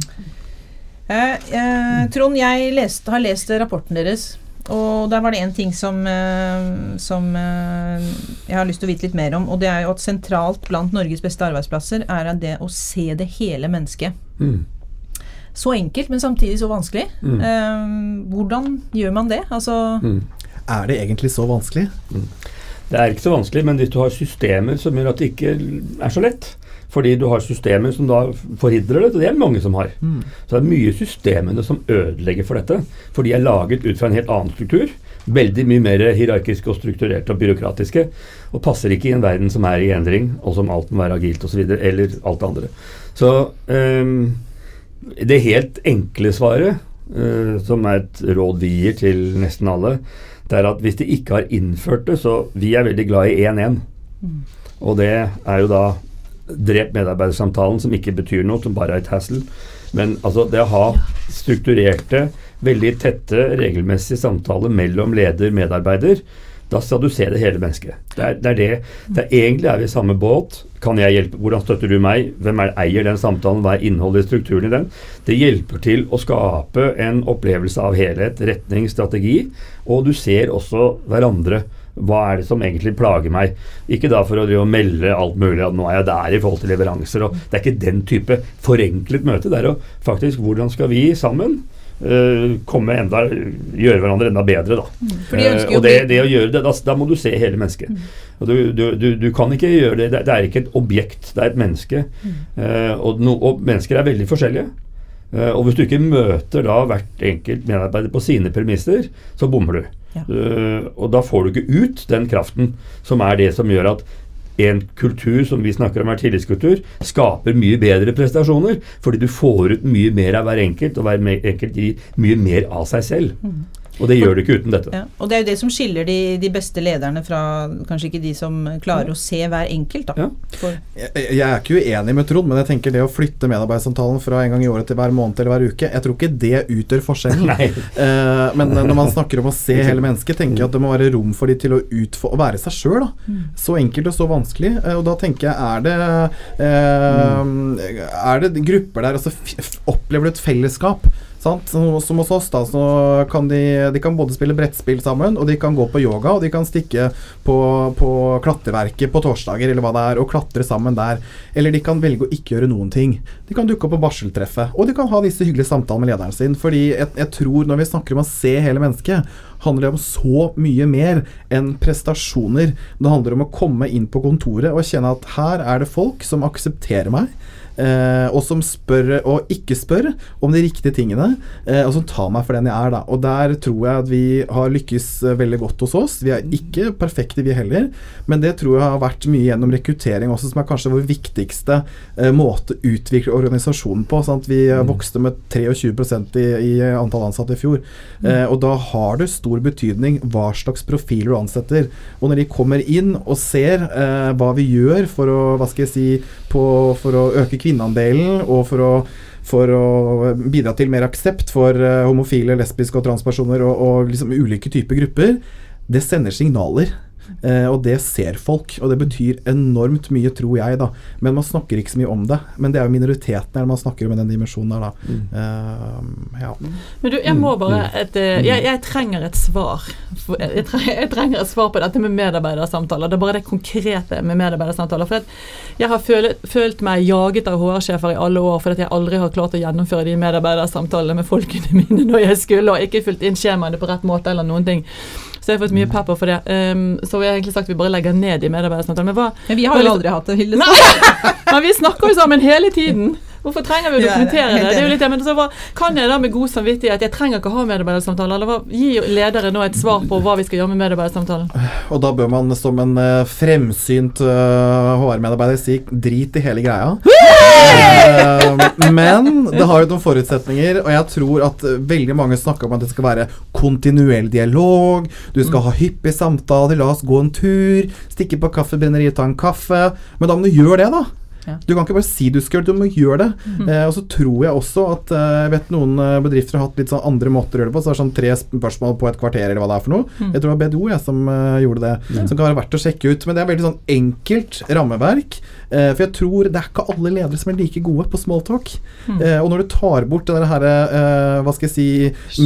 Eh, Trond, jeg lest, har lest rapporten deres. Og der var det én ting som, uh, som uh, jeg har lyst til å vite litt mer om. Og det er jo at sentralt blant Norges beste arbeidsplasser er det å se det hele mennesket. Mm. Så enkelt, men samtidig så vanskelig. Mm. Uh, hvordan gjør man det? Altså mm. Er det egentlig så vanskelig? Mm. Det er ikke så vanskelig, men hvis du har systemer som gjør at det ikke er så lett, fordi du har systemer som da forhindrer det, og det er mange som har. Mm. Så det er mye systemene som ødelegger for dette. For de er laget ut fra en helt annen struktur. Veldig mye mer hierarkiske og strukturerte og byråkratiske. Og passer ikke i en verden som er i endring, og som alt må være agilt osv. Eller alt det andre. Så um, det helt enkle svaret, uh, som er et råd vi gir til nesten alle, det er at hvis de ikke har innført det, så Vi er veldig glad i 1-1. Mm. Og det er jo da Drep medarbeidersamtalen, som ikke betyr noe, som bare er et hassle. Men altså, det å ha strukturerte, veldig tette, regelmessige samtaler mellom leder og medarbeider, Da skal du se det hele mennesket. Det er, det er det. det er egentlig er vi i samme båt. Kan jeg hjelpe? Hvordan støtter du meg? Hvem er, eier den samtalen? Hva er innholdet i strukturen i den? Det hjelper til å skape en opplevelse av helhet, retning, strategi. Og du ser også hverandre. Hva er det som egentlig plager meg? Ikke da for å melde alt mulig at nå er jeg der i forhold til leveranser. Og det er ikke den type forenklet møte. Det er jo faktisk hvordan skal vi sammen uh, komme enda, gjøre hverandre enda bedre, da. Mm. Uh, og det, det å gjøre det, da, da må du se hele mennesket. Og du, du, du, du kan ikke gjøre det, det, er ikke et objekt, det er et menneske. Uh, og, no, og mennesker er veldig forskjellige. Og hvis du ikke møter da hvert enkelt medarbeider på sine premisser, så bommer du. Ja. Uh, og da får du ikke ut den kraften som er det som gjør at en kultur som vi snakker om er tillitskultur, skaper mye bedre prestasjoner. Fordi du får ut mye mer av hver enkelt, og hver enkelt gir mye mer av seg selv. Og det gjør du ikke uten dette. Ja, og det er jo det som skiller de, de beste lederne fra kanskje ikke de som klarer å se hver enkelt, da. Ja. For, Jeg, jeg er ikke uenig med Trond, men jeg tenker det å flytte medarbeidersamtalen fra en gang i året til hver måned eller hver uke, jeg tror ikke det utgjør forskjellen. Eh, men når man snakker om å se hele mennesket, tenker jeg at det må være rom for de til å utfor, å være seg sjøl. Så enkelt og så vanskelig. Uh, og da tenker jeg, er det eh, Er det grupper der altså, Opplever du et fellesskap? Som hos oss, da, så kan de, de kan både spille brettspill sammen, og de kan gå på yoga, og de kan stikke på, på klatreverket på torsdager, eller hva det er, og klatre sammen der. Eller de kan velge å ikke gjøre noen ting. De kan dukke opp på barseltreffet, og de kan ha disse hyggelige samtalene med lederen sin. Fordi jeg, jeg tror, når vi snakker om å se hele mennesket, handler det om så mye mer enn prestasjoner. Det handler om å komme inn på kontoret og kjenne at her er det folk som aksepterer meg. Eh, og som spør og ikke spør om de riktige tingene, eh, og som tar meg for den jeg er. da Og der tror jeg at vi har lykkes eh, veldig godt hos oss. Vi er ikke perfekte, vi heller, men det tror jeg har vært mye gjennom rekruttering også, som er kanskje vår viktigste eh, måte å utvikle organisasjonen på. Sant? Vi eh, vokste med 23 i, i antall ansatte i fjor. Eh, og da har det stor betydning hva slags profiler du ansetter. Og når de kommer inn og ser eh, hva vi gjør for å, hva skal jeg si, på, for å øke kvinneandelen og for å for å bidra til mer aksept for eh, homofile, lesbiske og transpersoner og, og liksom ulike typer grupper, det sender signaler. Eh, og det ser folk, og det betyr enormt mye, tror jeg, da. Men man snakker ikke så mye om det. Men det er jo minoriteten her man snakker om i den dimensjonen der, da. Eh, ja. Men du, jeg må bare et, eh, jeg, jeg trenger et svar. Jeg trenger, et svar på dette med medarbeidersamtaler. Det er bare det konkrete med medarbeidersamtaler. For at jeg har følt, følt meg jaget av HR-sjefer i alle år fordi jeg aldri har klart å gjennomføre de medarbeidersamtalene med folkene mine når jeg skulle, og ikke fulgt inn skjemaene på rett måte eller noen ting. Så jeg har fått mye pepper for det. Um, så jeg har egentlig sagt vi bare legger ned de medarbeidersamtalene. Men hva men vi har jo aldri hatt det, Hilde. Nei, men vi snakker jo sammen hele tiden. Hvorfor trenger vi å Ja, det er dokumentere det? det er jo litt, men så var, kan jeg da med god samvittighet Jeg trenger ikke ha medarbeidersamtale. Eller hva, gi ledere nå et svar på hva vi skal gjøre med medarbeidersamtalen. Og da bør man som en eh, fremsynt eh, HR-medarbeider si drit i hele greia. Eh, men det har jo noen forutsetninger, og jeg tror at eh, veldig mange snakker om at det skal være kontinuerlig dialog, du skal ha hyppige samtaler, la oss gå en tur, stikke på kaffebrenneriet, ta en kaffe. Men da må du gjøre det, da. Ja. Du kan ikke bare si du skal gjøre det, du må gjøre det. Eh, og så tror jeg også at eh, jeg vet noen eh, bedrifter har hatt litt sånn andre måter å gjøre det på. Så det er sånn tre spørsmål på et kvarter, eller hva det er for noe. Jeg tror det var BDO jeg, som eh, gjorde det. Som kan være verdt å sjekke ut. Men det er veldig sånn enkelt rammeverk. eh, for jeg tror det er ikke alle ledere som er like gode på smalltalk. Eh, og når du tar bort det der her, eh, hva skal jeg si,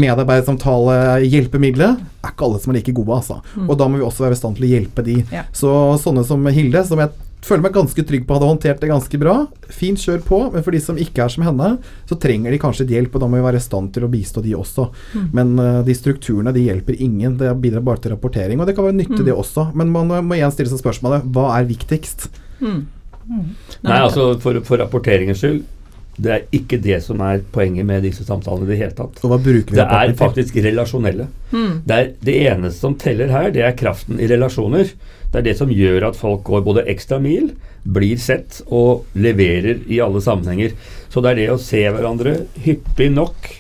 medarbeidersamtale-hjelpemiddelet, er ikke alle som er like gode, altså. Og da må vi også være i stand til å hjelpe de. Ja. Så sånne som Hilde, som jeg føler meg ganske trygg på hadde håndtert det ganske bra. Fint, kjør på. Men for de som ikke er som henne, så trenger de kanskje hjelp, og da må vi være i stand til å bistå de også. Men uh, de strukturene de hjelper ingen. Det bidrar bare til rapportering. Og det kan være nyttig, det også. Men man må igjen stille seg spørsmålet hva er viktigst? Mm. Nei, altså for, for rapporteringens skyld, det er ikke det som er poenget med disse samtalene i det hele tatt. Og hva bruker vi Det er faktisk relasjonelle. Mm. Det, er det eneste som teller her, det er kraften i relasjoner. Det er det som gjør at folk går både ekstra mil, blir sett og leverer i alle sammenhenger. Så det er det å se hverandre hyppig nok,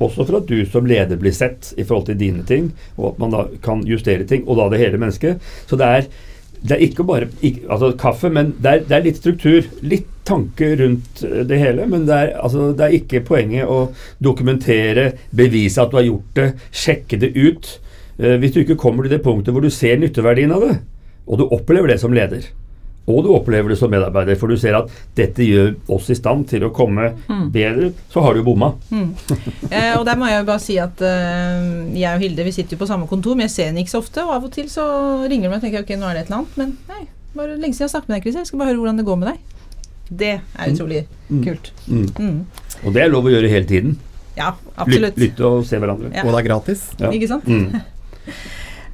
også for at du som leder blir sett i forhold til dine ting, og at man da kan justere ting, og da det hele mennesket. Så det er, det er ikke bare ikke, altså kaffe, men det er, det er litt struktur. Litt tanke rundt eh, det hele, men det er, altså, det er ikke poenget å dokumentere, bevise at du har gjort det, sjekke det ut. Eh, hvis du ikke kommer til det punktet hvor du ser nytteverdien av det, og du opplever det som leder, og du opplever det som medarbeider, for du ser at dette gjør oss i stand til å komme bedre, så har du bomma. Eh, og der må jeg jo bare si at eh, jeg og Hilde vi sitter jo på samme kontor, men jeg ser henne ikke så ofte. Og av og til så ringer hun meg og tenker ok, nå er det et eller annet. Men nei, bare lenge siden jeg har snakket med deg, Chris. Jeg skal bare høre hvordan det går med deg. Det er utrolig kult. Mm. Mm. Og det er lov å gjøre hele tiden. Ja, Lyt, absolutt. lytte og se hverandre. Ja. Og det er gratis. Ja. Ikke sant? Mm.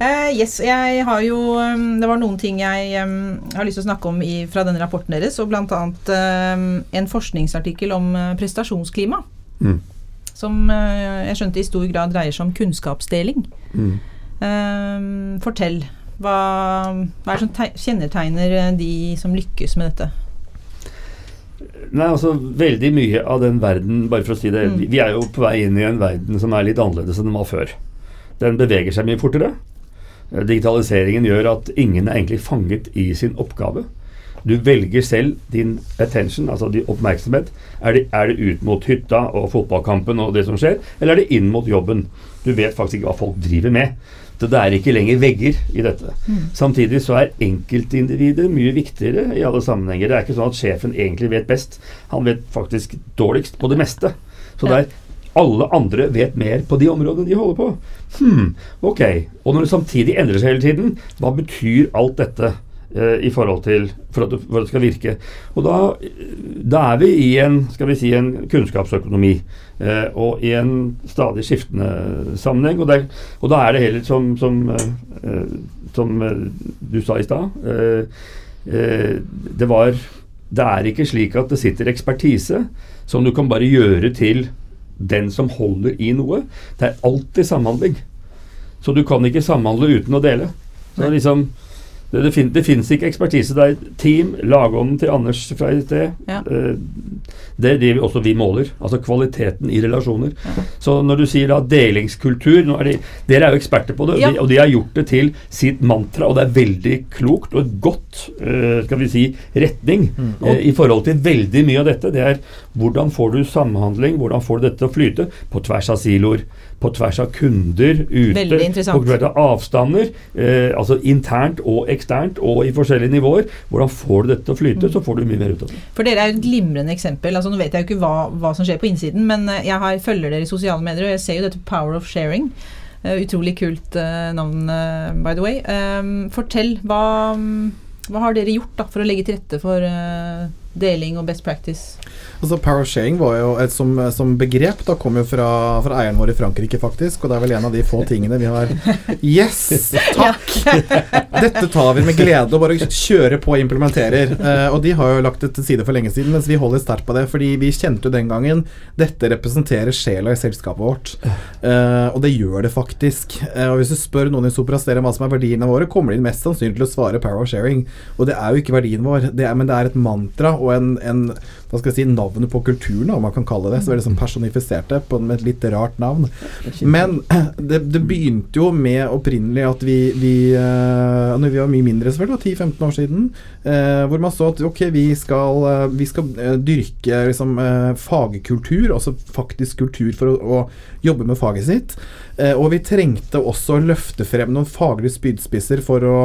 Eh, yes, jeg har jo um, Det var noen ting jeg um, har lyst til å snakke om i, fra denne rapporten deres, og bl.a. Um, en forskningsartikkel om uh, prestasjonsklima. Mm. Som uh, jeg skjønte i stor grad dreier seg om kunnskapsdeling. Mm. Um, fortell. Hva, hva er det som kjennetegner uh, de som lykkes med dette? Nei, altså Veldig mye av den verden Bare for å si det Mm. vi, er jo på vei inn i en verden som er litt annerledes enn den var før. Den beveger seg mye fortere. Eh, Digitaliseringen gjør at ingen er egentlig fanget i sin oppgave. Du velger selv din attention, altså din oppmerksomhet. Er det, er det ut mot hytta og fotballkampen og det som skjer, eller er det inn mot jobben? Du vet faktisk ikke hva folk driver med. Så det er ikke lenger vegger i dette. Samtidig så er enkeltindivider mye viktigere i alle sammenhenger. Det er ikke sånn at sjefen egentlig vet best. Han vet faktisk dårligst på det meste. Så det er alle andre vet mer på de områdene de holder på. Hm, ok. Og når det samtidig endrer seg hele tiden, hva betyr alt dette i forhold til for at, for at det skal virke? Og da, da er vi i en, skal vi si, en kunnskapsøkonomi. eh, og i en stadig skiftende sammenheng. Og, der, og da er det heller som, som, eh, eh, som eh, du sa i stad eh, eh, Det var Det er ikke slik at det sitter ekspertise som du kan bare gjøre til den som holder i noe. Det er alltid samhandling. Så du kan ikke samhandle uten å dele. Så det, er liksom, det, det, fin, det finnes ikke ekspertise. Det er team, lagånden til Anders fra i sted. Ja. eh, Det er det vi også vi måler. Altså kvaliteten i relasjoner. Så når du sier da delingskultur er de, Dere er jo eksperter på det, Ja. og de- og de har gjort det til sitt mantra. Og det er veldig klokt og et godt eh, skal vi si, retning Mm. eh, i forhold til veldig mye av dette. Det er hvordan får du samhandling, hvordan får du dette til å flyte på tvers av siloer. På tvers av kunder ute, på tvers av avstander. Eh, altså internt og eksternt og i forskjellige nivåer. Hvordan får du dette til å flyte, så får du mye mer ut av det. For dere er jo et glimrende eksempel. altså Nå vet jeg jo ikke hva, hva som skjer på innsiden, men eh, jeg har, følger dere i sosiale medier, og jeg ser jo dette Power of Sharing. Eh, utrolig kult uh, navn, uh, by the way. Um, fortell, hva, hva har dere gjort da for å legge til rette for deling og best practice? Altså Power sharing var jo et som, som begrep da kom jo fra, fra eieren vår i Frankrike, faktisk. Og det er vel en av de få tingene vi har Yes! Takk! Dette tar vi med glede og bare kjører på og implementerer. Eh, og de har jo lagt det til side for lenge siden, mens vi holder sterkt på det. Fordi vi kjente jo den gangen dette representerer sjela i selskapet vårt. Eh, og det gjør det faktisk. Eh, og hvis du spør noen i Sopraster om hva som er verdiene våre, kommer de mest sannsynlig til å svare power sharing. Og det er jo ikke verdien vår, det er, men det er et mantra og en, en hva skal jeg si, navnet på kulturen, om man kan kalle det. Så veldig sånn personifisert på, med et litt rart navn. Men det, det begynte jo med opprinnelig at vi, vi uh, Når vi var mye mindre, selvfølgelig, 10-15 år siden, eh, hvor man så at ok, vi skal, eh, vi skal eh, dyrke liksom, eh, fagkultur, altså faktisk kultur for å, å jobbe med faget sitt. Eh, og vi trengte også å løfte frem noen faglige spydspisser for å,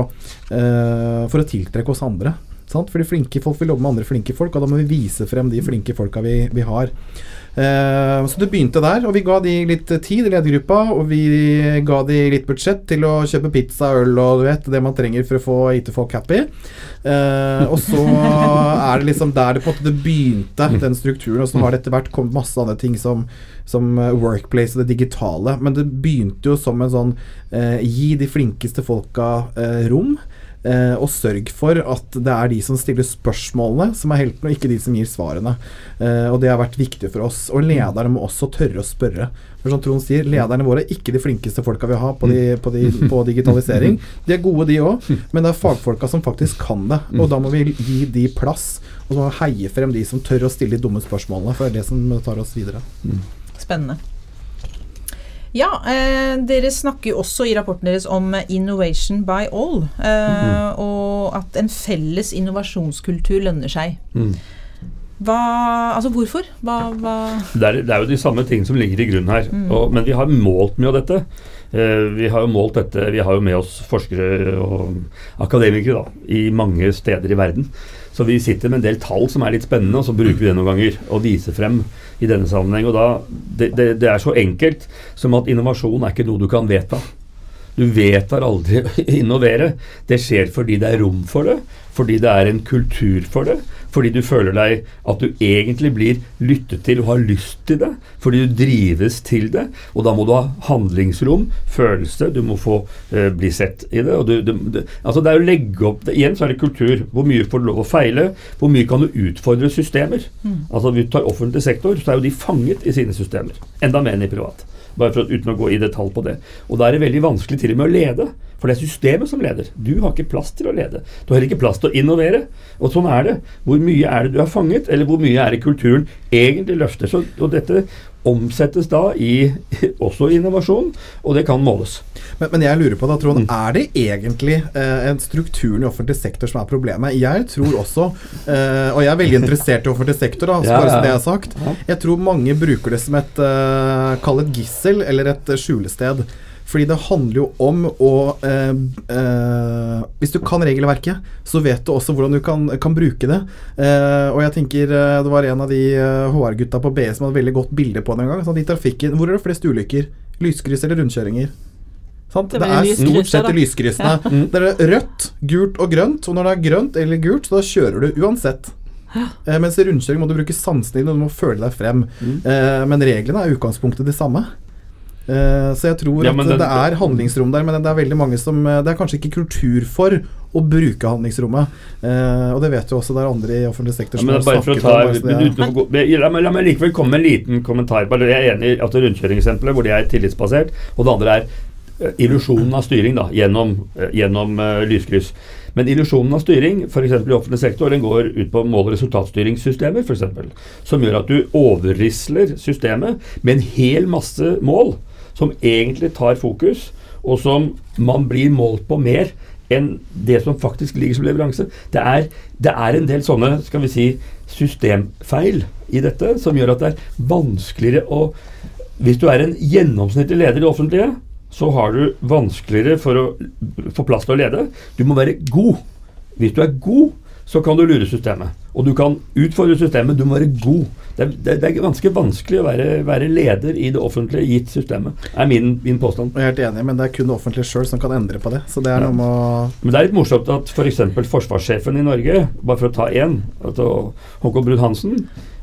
eh, for å tiltrekke oss andre. Sant? Fordi flinke folk vil jobbe med andre flinke folk, og da må vi vise frem de flinke folka vi, vi har. Eh, så det begynte der, og vi ga de litt tid i ledergruppa, og vi ga de litt budsjett til å kjøpe pizza, øl og du vet, det man trenger for å få IT-folk happy. Eh, og så er det liksom der det på en måte begynte, den strukturen. Og så har det etter hvert kommet masse andre ting som, som eh, Workplace og det digitale. Men det begynte jo som en sånn eh, gi de flinkeste folka rom. Eh, og sørg for at det er de som stiller spørsmålene, som er heltene, og ikke de som gir svarene. Eh, og det har vært viktig for oss. Og lederne må også tørre å spørre. For som Trond sier, lederne våre er ikke de flinkeste folka vi har på, de, på, de, på digitalisering. De er gode, de òg, men det er fagfolka som faktisk kan det. Og da må vi gi de plass, og så må vi heie frem de som tør å stille de dumme spørsmålene, for det er det som tar oss videre. Spennende. Ja, eh, dere snakker jo også i rapporten deres om 'innovation by all'. Eh, Og at en felles innovasjonskultur lønner seg. Mm. Hva Altså hvorfor? Hva, hva Det er, det er jo de samme ting som ligger i grunnen her. Og, men vi har målt mye av dette. Eh, vi har jo målt dette, vi har jo med oss forskere og akademikere da, i mange steder i verden. Så vi sitter med en del tall som er litt spennende, og så bruker vi det noen ganger og viser frem i denne sammenheng. Og da, det, det, det er så enkelt som at innovasjon er ikke noe du kan vedta. Du vedtar aldri å innovere. Det skjer fordi det er rom for det, fordi det er en kultur for det, fordi du føler deg at du egentlig blir lyttet til og har lyst til det, fordi du drives til det. Og da må du ha handlingsrom, følelse, du må få uh, bli sett i det. Du, du, det, altså det er å legge opp, det, Igjen så er det kultur. Hvor mye får du lov å feile? Hvor mye kan du utfordre systemer? Mm. Altså Vi tar offentlig sektor, så er jo de fanget i sine systemer. Enda mer enn i privat bare for, uten å gå i detalj på det. Og da er det veldig vanskelig til og med å lede, for det er systemet som leder. Du har ikke plass til å lede. Du har ikke plass til å innovere. Og sånn er det. Hvor mye er det du har fanget, eller hvor mye er det kulturen egentlig løfter? Så, og dette omsettes da i også innovasjon, og det kan måles. Men, men, jeg lurer på da, Trond, mm. er det egentlig eh, strukturen i offentlig sektor som er problemet? Jeg tror også, eh, og jeg er veldig interessert i offentlig sektor, da, ja, bare som det er sagt, jeg tror mange bruker det som et eh, Kall et gissel eller et skjulested. Fordi det handler jo om å eh, eh, Hvis du kan regelverket, så vet du også hvordan du kan, kan bruke det. Eh, og jeg tenker eh, Det var en av de HR-gutta eh, på BE som hadde veldig godt bilde på det en gang. Sånn, I trafikken, Hvor er det flest ulykker? Lyskryss eller rundkjøringer? Sant? Det, det er stort sett i lyskryssene. Ja. Mm. Det er rødt, gult og grønt. Og når det er grønt eller gult, så da kjører du uansett. Eh, mens i rundkjøring må du bruke sansene dine, og du må føle deg frem. Mm. Eh, men reglene er i utgangspunktet de samme. Uh, så jeg tror ja, at den, det er handlingsrom der, men det er veldig mange som eh, Det er kanskje ikke kultur for å bruke handlingsrommet. Uh, og det vet jo også det er andre i offentlig sektor som ja, har snakket ta, om det. La, meg, la meg likevel komme med en liten kommentar. Bare Jeg er enig i at rundkjøringseksempelet, hvor det er tillitsbasert, og det andre er illusjonen av styring da, gjennom, gjennom uh, lyskryss. Men illusjonen av styring f.eks. i offentlig sektor den går ut på mål- og resultatstyringssystemer, eksempel, som gjør at du overrisler systemet med en hel masse mål som egentlig tar fokus, og som man blir målt på mer enn det som faktisk ligger som leveranse. Det er, det er en del sånne skal vi si, systemfeil i dette som gjør at det er vanskeligere å Hvis du er en gjennomsnittlig leder i det offentlige, så har du vanskeligere for å få plass til å lede. Du må være god. Hvis du er god, så kan du lure systemet. Og du kan utfordre systemet, du må være god. Det er, det er ganske vanskelig å være, være, leder i det offentlige gitt systemet, er min, min, påstand. Jeg er helt enig, men det er kun det offentlige sjøl som kan endre på det. Så det er ja. noe med å Men det er litt morsomt at f.eks. For forsvarssjefen i Norge, bare for å ta én, altså Håkon Brun-Hansen,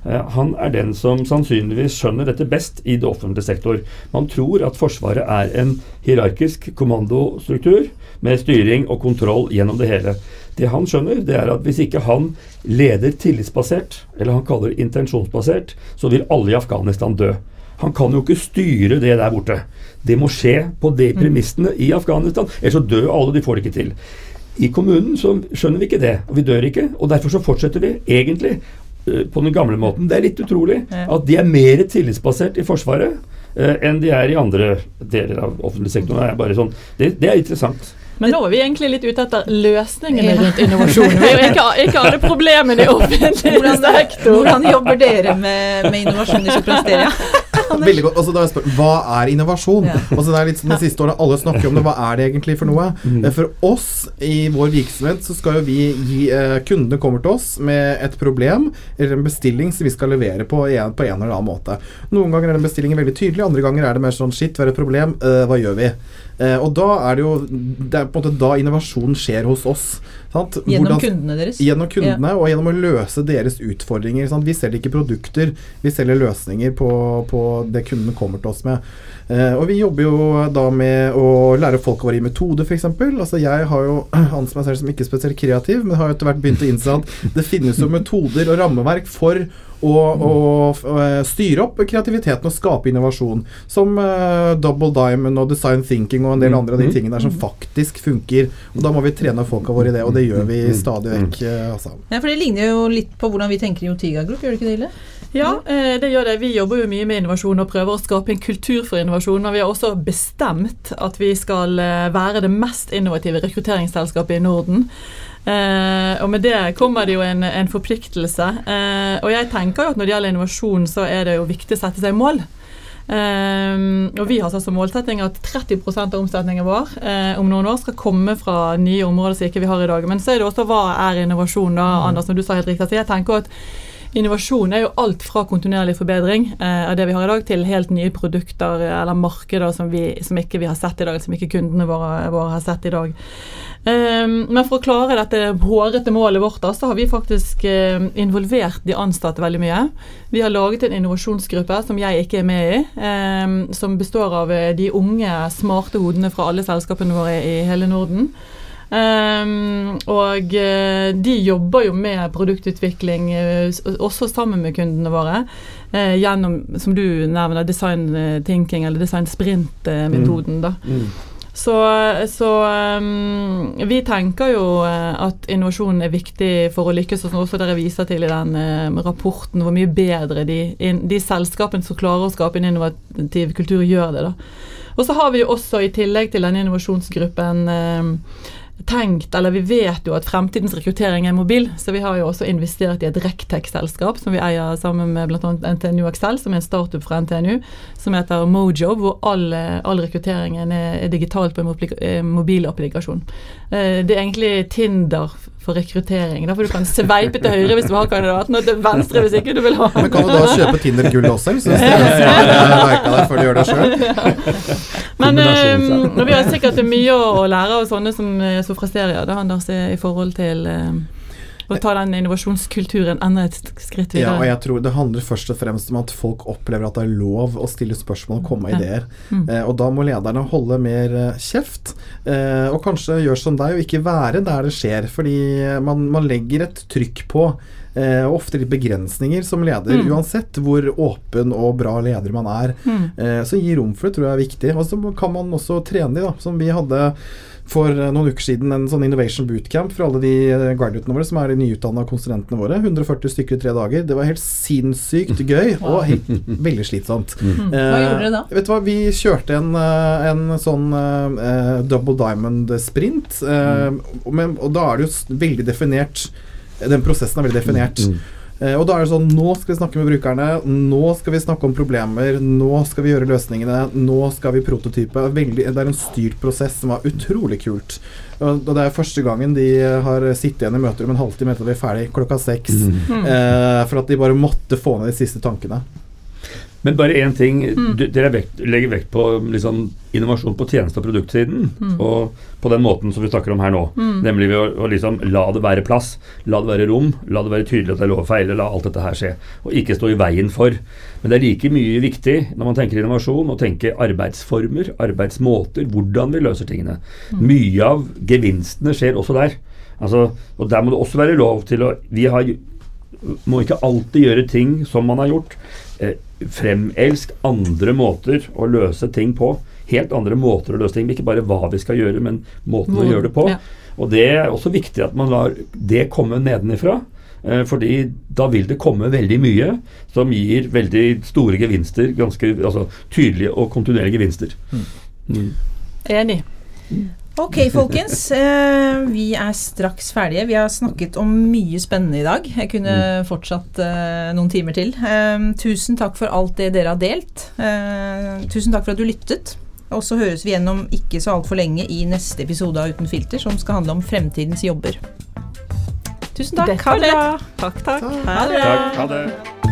han er den som sannsynligvis skjønner dette best i det offentlige sektor. Man tror at Forsvaret er en hierarkisk kommandostruktur med styring og kontroll gjennom det hele. Det han skjønner, det er at hvis ikke han leder tillitsbasert, eller han kaller det intensjonsbasert, så vil alle i Afghanistan dø. Han kan jo ikke styre det der borte. Det må skje på de mm. premissene i Afghanistan. Ellers så dør alle, de får det ikke til. I kommunen så skjønner vi ikke det, og vi dør ikke. og Derfor så fortsetter vi egentlig på den gamle måten. Det er litt utrolig at de er mer tillitsbasert i Forsvaret uh, enn de er i andre deler av offentlig sektor. Det, er, sånn, det, det er interessant. Men nå er vi egentlig litt ute etter løsningene rundt innovasjon. Vi er ikke, ikke alle problemene i offentlig sektor. Hvordan jobber dere med, med innovasjon i Soprasteria? Veldig godt. Altså, da jeg spør, hva er innovasjon? Ja. Altså, det er litt De siste året alle snakker om det. Hva er det egentlig for noe? Mm. Eh, for oss i vår virksomhet så skal jo vi gi eh, Kundene kommer til oss med et problem eller en bestilling som vi skal levere på en, på en eller annen måte. Noen ganger er den bestillingen veldig tydelig, andre ganger er det mer sånn Shit, hva er et problem. Uh, hva gjør vi? Uh, og da er det jo Det er på en måte da innovasjon skjer hos oss. Sant? Gjennom Hvordan, kundene deres? Gjennom kundene, ja. og gjennom å løse deres utfordringer. Sant? Vi selger ikke produkter, vi selger løsninger på, på det kundene kommer til oss med. Eh, og vi jobber jo da med å lære folk våre i metode, f.eks. Altså jeg har jo anser meg selv som ikke spesielt kreativ, men har jo etter hvert begynt å innse at det finnes jo metoder og rammeverk for og, og, og styre opp kreativiteten og skape innovasjon. Som uh, Double Diamond og Design Thinking og en del mm. andre av de mm. tingene der som faktisk funker. Og Da må vi trene folka våre i det, og det gjør vi mm. stadig vekk. Uh, altså. Ja, for Det ligner jo litt på hvordan vi tenker i Otiga Group, gjør det ikke det? Ille? Ja, det gjør det. Vi jobber jo mye med innovasjon og prøver å skape en kultur for innovasjon. Men vi har også bestemt at vi skal være det mest innovative rekrutteringsselskapet i Norden. Eh, og med det kommer det jo en, en forpliktelse. Eh, og jeg tenker jo at når det gjelder innovasjon, så er det jo viktig å sette seg mål. Eh, og vi har satt som målsetting at 30% av omsetningen vår uh, om noen år skal komme fra nye områder som ikke vi har i dag. Men så er det også hva er innovasjon, da, Anders, som du sa helt riktig. Så jeg tenker at Innovasjon er jo alt fra kontinuerlig forbedring eh, av det vi har i dag, til helt nye produkter eller markeder som, vi, som ikke vi har sett i dag, som ikke kundene våre, våre har sett i dag. Eh, men for å klare dette hårete målet vårt, da, så har vi faktisk eh, involvert de ansatte veldig mye. Vi har laget en innovasjonsgruppe som jeg ikke er med i, um, som består av uh, de unge, smarte hodene fra alle selskapene våre i hele Norden. Um, og uh, de jobber jo med produktutvikling uh, også sammen med kundene våre. Uh, gjennom, som du nevner, design thinking eller design sprint-metoden. da. Mm. Så, så um, vi tenker jo at innovasjon er viktig for å lykkes, og som også dere viser til i den rapporten, hvor mye bedre de, de, selskapene som klarer å skape en innovativ kultur, gjør det. da. Og så har vi jo også, i tillegg til denne innovasjonsgruppen, tenkt, eller vi vet jo at fremtidens rekruttering er mobil, så vi har jo også investert i et Rectech-selskap som vi eier sammen med bl.a. NTNU Excel, som er en startup fra NTNU, som heter Mojo, hvor all, all rekrutteringen er, digitalt på en eh, mobilapplikasjon. Eh, det er egentlig Tinder for rekruttering. Da får du kan sveipe til høyre hvis du har kandidaten, og til venstre hvis ikke du vil ha Men kan du da kjøpe Tinder-gull også, hvis du merka deg før du gjør det sjøl? Men um, vi har sikkert mye å lære av sånne som Sofrasteria, da, Anders, i forhold til um, og ta den innovasjonskulturen enda et skritt videre. Ja, og jeg tror det handler først og fremst om at folk opplever at det er lov å stille spørsmål og komme med ideer. Mm. Eh, og da må lederne holde mer eh, kjeft, eh, og kanskje gjøre som deg og ikke være der det skjer. Fordi man, man legger et trykk på. Eh, ofte litt begrensninger som leder, mm. uansett hvor åpen og bra leder man er. Mm. Eh, så gi rom for det tror jeg er viktig. Og så kan man også trene de, da, som vi hadde for eh, noen uker siden en sånn Innovation Bootcamp for alle de eh, graduatene våre som er de nyutdanna konsulentene våre. 140 stykker i tre dager. Det var helt sinnssykt gøy og helt, veldig slitsomt. Mm. mm. Hva gjorde dere da? Eh, vet du hva, Vi kjørte en, en sånn uh, double diamond-sprint. Uh, mm. og da er det jo veldig definert Den prosessen er veldig definert. Mm. Eh, og da er det sånn Nå skal vi snakke med brukerne. Nå skal vi snakke om problemer. Nå skal vi gjøre løsningene. Nå skal vi prototype. Veldig, det er en styrt prosess som var utrolig kult. Og det er første gangen de har sittet igjen i møter om en halvtime etter at vi er ferdig klokka seks. Mm. Eh, for at de bare måtte få ned de siste tankene. Men bare én ting. Mm. dere vekt, legger vekt på liksom, innovasjon på tjeneste- og produktsiden. Mm. Og på den måten som vi snakker om her nå. Mm. Nemlig ved å, å liksom, la det være plass, la det være rom, la det være tydelig at det er lov å feile, la alt dette her skje. Og ikke stå i veien for. Men det er like mye viktig når man tenker innovasjon, å tenke arbeidsformer, arbeidsmåter, hvordan vi løser tingene. Mm. Mye av gevinstene skjer også der. Altså, og der må det også være lov til å Vi har, må ikke alltid gjøre ting som man har gjort. Eh, fremelsk andre måter å løse ting på. Helt andre måter å løse ting Ikke bare hva vi skal gjøre, men måten å gjøre det på. Ja. Og det er også viktig at man lar det komme nedenifra. Eh, fordi da vil det komme veldig mye som gir veldig store gevinster. Ganske altså, tydelige og kontinuerlige gevinster. Mm. Mm. Enig. Mm. Ok, folkens. Eh, vi er straks ferdige. Vi har snakket om mye spennende i dag. Jeg kunne mm. fortsatt eh, noen timer til. Eh, tusen takk for alt det dere har delt. Eh, tusen takk for at du lyttet. Og så høres vi gjennom ikke så altfor lenge i neste episode av Uten filter, som skal handle om fremtidens jobber. Tusen takk. Ha det bra. Takk, takk. Ha det. Takk, ha det.